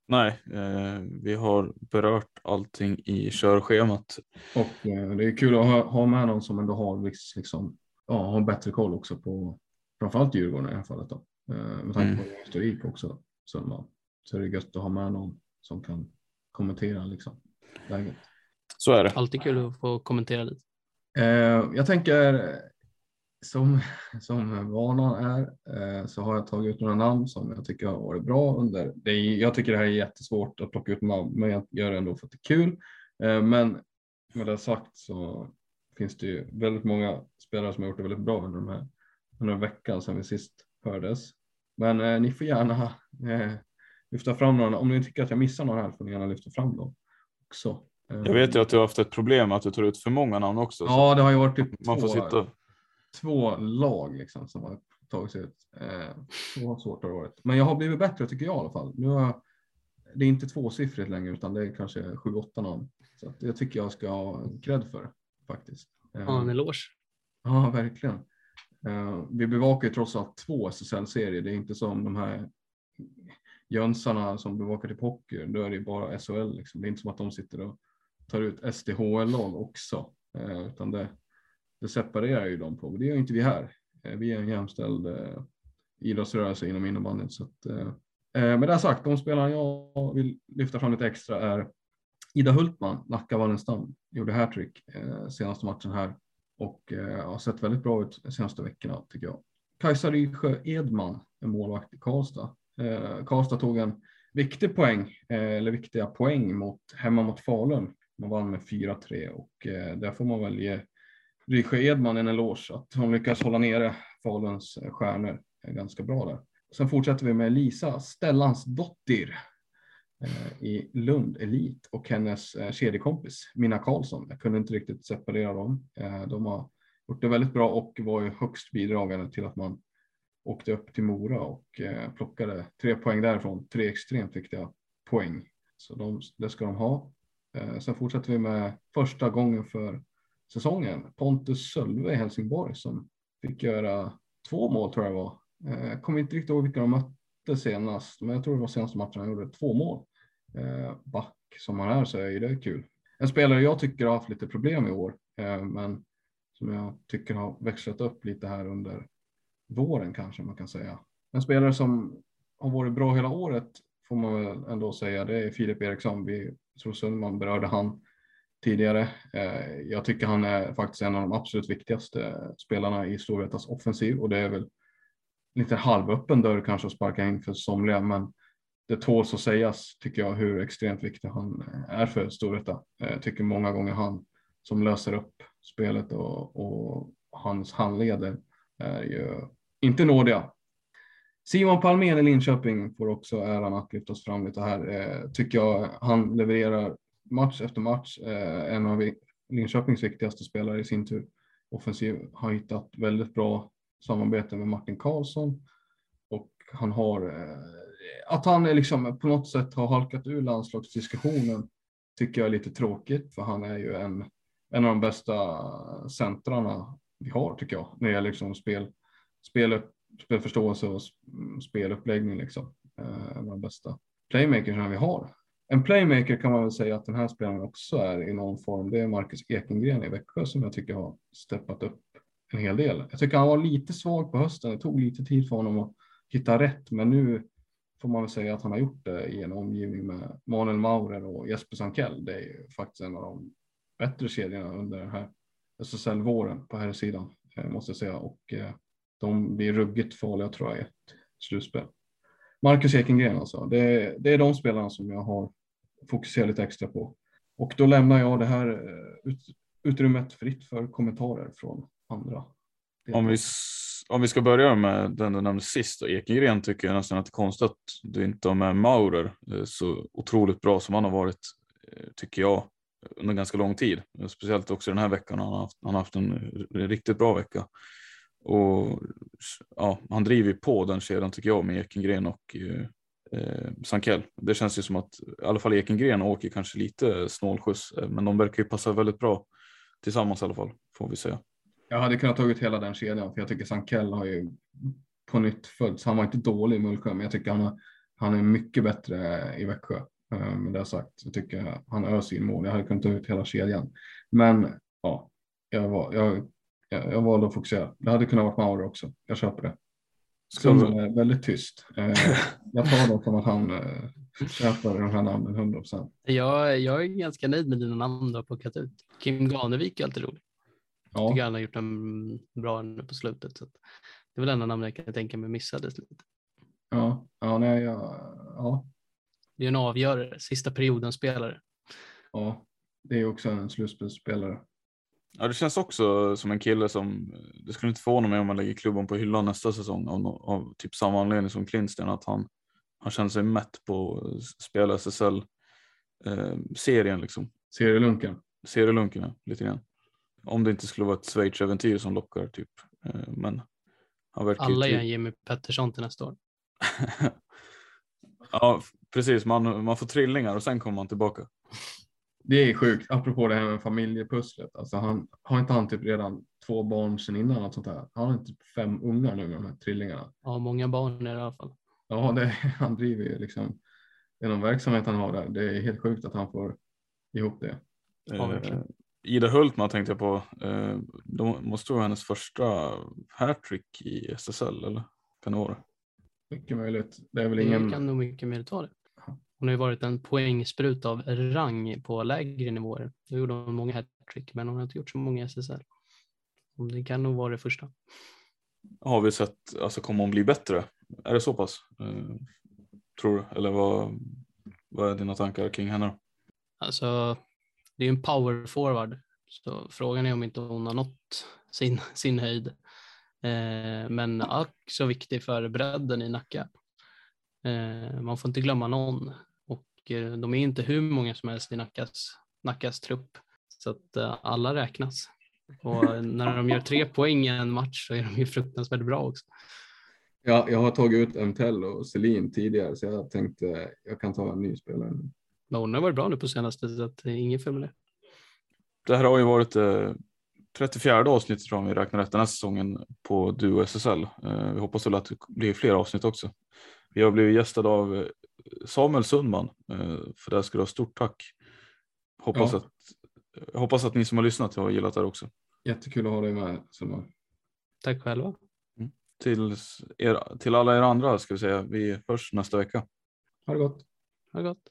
Nej, eh, vi har berört allting i körschemat. Och eh, det är kul att ha, ha med någon som ändå har viss, liksom, ja, har bättre koll också på framförallt Djurgården i det här fallet. Då. Eh, med tanke Mm. på historik också. Så, så är det gött att ha med någon som kan kommentera liksom, läget. Så är det. Alltid kul att få kommentera lite. Eh, jag tänker som, som vanan är eh, så har jag tagit ut några namn som jag tycker har varit bra under. Det är, jag tycker det här är jättesvårt att plocka ut namn men jag gör det ändå för att det är kul. Eh, men med det sagt så finns det ju väldigt många spelare som har gjort det väldigt bra under, de här, under veckan sedan vi sist hördes. Men eh, ni får gärna eh, lyfta fram några. Om ni tycker att jag missar några här får ni gärna lyfta fram dem också. Eh, Jag vet ju att du har haft ett problem att du tar ut för många namn också. så Ja, det har ju varit typ man får två, sitta. två lag liksom som har tagit sig ut. Eh, så svårt har det varit. Men jag har blivit bättre tycker jag i alla fall. Nu har jag, det är inte tvåsiffrigt längre utan det är kanske sju, åtta namn. Så att jag tycker jag ska ha cred för faktiskt. Eh, Ja, en eloge. Ja, verkligen. Eh, vi bevakar ju trots allt två SSL-serier. Det är inte som de här jönsarna som bevakar typ hockey. Då är det ju bara SHL. Liksom. Det är inte som att de sitter och tar ut SDHL-lag också. Eh, utan det, det separerar ju dem på. Men det gör inte vi här. Eh, vi är en jämställd eh, idrottsrörelse inom innebandyn. Så att, eh, eh, med det sagt, de spelarna jag vill lyfta fram lite extra är Ida Hultman, Nacka Wallenstam, gjorde hattrick eh, senaste matchen här och eh, har sett väldigt bra ut de senaste veckorna tycker jag. Kajsa Rysjö Edman, en målvakt i Karlstad. Eh, Karlstad tog en viktig poäng, eh, eller viktiga poäng mot, hemma mot Falun. Man vann med 4-3 och eh, där får man väl ge Rysjö Edman en eloge att hon lyckas hålla nere Faluns eh, stjärnor är ganska bra där. Sen fortsätter vi med Lisa Stellansdottir eh, i Lund Elit och hennes eh, kedjekompis Minna Karlsson. Jag kunde inte riktigt separera dem. Eh, de har gjort det väldigt bra och var ju högst bidragande till att man åkte upp till Mora och eh, plockade tre poäng därifrån. Tre extremt viktiga poäng. Så de, det ska de ha. Eh, sen fortsätter vi med första gången för säsongen. Pontus Sölve i Helsingborg som fick göra två mål tror jag var. Jag kommer inte riktigt ihåg vilka de mötte senast, men jag tror det var senaste matchen han gjorde två mål. Back som han är så är det kul. En spelare jag tycker har haft lite problem i år, men som jag tycker har växlat upp lite här under våren kanske man kan säga. En spelare som har varit bra hela året får man väl ändå säga. Det är Filip Eriksson. Vi tror Sundman berörde han tidigare. Eh, jag tycker han är faktiskt en av de absolut viktigaste spelarna i Storvretas offensiv och det är väl lite halvöppen dörr kanske att sparka in för somliga, men det tåls att sägas tycker jag hur extremt viktig han är för Storvreta. Jag tycker många gånger han som löser upp spelet och, och hans handleder eh, är ju inte nådiga. Simon Palmén i Linköping får också äran att lyftas fram lite här. Eh, tycker jag han levererar match efter match. Eh, en av Linköpings viktigaste spelare i sin tur. Offensiv har hittat väldigt bra samarbete med Martin Karlsson och han har eh, att han är liksom på något sätt har halkat ur landslagsdiskussionen tycker jag är lite tråkigt för han är ju en, en av de bästa centrarna vi har tycker jag när det gäller liksom spel, spel, spelförståelse och speluppläggning liksom. Eh, de bästa playmakersna vi har. En playmaker kan man väl säga att den här spelaren också är i någon form. Det är Marcus Ekengren i Växjö som jag tycker har steppat upp en hel del. Jag tycker han var lite svag på hösten. Det tog lite tid för honom att hitta rätt, men nu får man väl säga att han har gjort det i en omgivning med Manuel Maurer och Jesper Sankell. Det är ju faktiskt en av de bättre kedjorna under den här SSL-våren på här sidan eh, måste jag säga och eh, de blir ruggigt farliga tror jag i ett slutspel. Marcus Ekengren alltså. Det, det är de spelarna som jag har fokuserat lite extra på. Och då lämnar jag det här eh, ut, utrymmet fritt för kommentarer från andra. Om vi, om vi ska börja med den du nämnde sist, och Ekengren tycker jag nästan att det är konstigt att du inte har med Maurer eh, så otroligt bra som han har varit, eh, tycker jag, under ganska lång tid. Speciellt också den här veckan. Han har haft, han har haft en riktigt bra vecka. Och ja, han driver på den kedjan tycker jag med Ekengren och eh, eh, Sankell. Det känns ju som att i alla fall Ekengren åker kanske lite snålskjuts, eh, men de verkar ju passa väldigt bra tillsammans i alla fall, får vi säga. Jag hade kunnat ta ut hela den kedjan, för jag tycker Sankell har ju på nytt följts. Han var inte dålig i Mullsjö, men jag tycker han, har, han är mycket bättre i Växjö. Eh, med det sagt så tycker jag han öser in mål. Jag hade kunnat ta ut hela kedjan. Men ja, jag, var, jag jag, jag valde att fokusera. Det hade kunnat vara Mauri också. Jag köper det. Skummen är väldigt tyst. Eh, jag tar det som att han eh, köper de här namnen 100 procent. Jag, jag är ganska nöjd med dina namn du har plockat ut. Kim Ganevik är alltid rolig. Ja. Jag tycker han har gjort en bra nu på slutet. Så det är väl enda namnet jag kan tänka mig missades lite. Ja, ja, nej, ja, ja. Det är en avgörare, sista perioden spelare. Ja, det är också en slutspelsspelare. Ja, det känns också som en kille som, det skulle inte förvåna mig om man lägger klubban på hyllan nästa säsong av, av typ samma anledning som Klinsten, att han, han känner sig mätt på att spela SSL-serien eh, liksom. Serielunken. Serielunken, ja, lite grann. Om det inte skulle vara ett Schweiz-äventyr som lockar typ. Eh, men han verkar Alla är en Jimmy Pettersson till nästa år. ja, precis. Man, man får trillingar och sen kommer man tillbaka. Det är sjukt, apropå det här med familjepusslet. Alltså han, har inte han typ redan två barn sedan innan? Något sånt här? Han har typ fem ungar nu med de här trillingarna. Ja, många barn i alla fall. Ja, det, han driver ju liksom, det någon verksamhet han har där. Det är helt sjukt att han får ihop det. Ja, eh, Ida Hultman tänkte jag på. Eh, de måste vara hennes första hattrick i SSL, eller? Kan det vara Mycket möjligt. Det är väl ingen... Det kan nog mycket möjligt vara det. Hon har ju varit en poängsprut av rang på lägre nivåer. Då gjorde hon många hattrick, men hon har inte gjort så många SSL. Det kan nog vara det första. Har vi sett, alltså kommer hon bli bättre? Är det så pass? Eh, tror du? Eller vad, vad är dina tankar kring henne? Alltså, det är en power forward, så frågan är om inte hon har nått sin, sin höjd. Eh, men ack så viktig för bredden i Nacka. Eh, man får inte glömma någon eh, de är inte hur många som helst i Nackas, Nackas trupp. Så att uh, alla räknas. Och när de gör tre poäng i en match så är de ju fruktansvärt bra också. Ja, jag har tagit ut MTL och Selin tidigare så jag tänkte jag kan ta en ny spelare. Men hon har varit bra nu på senaste så att det är inget fel med det. Det här har ju varit eh, 34 avsnitt tror jag om vi räknar rätt den här säsongen på Duo SSL. Eh, vi hoppas väl att det blir fler avsnitt också. Vi har blivit gästade av eh, Samuel Sundman. Eh, för det ska du ha stort tack. Hoppas, Ja. att, jag hoppas att ni som har lyssnat har gillat det här också. Jättekul att ha dig med. Summa. Tack själva. Till, er, till alla er andra ska vi säga, vi hörs nästa vecka. Ha det gott. Ha det gott.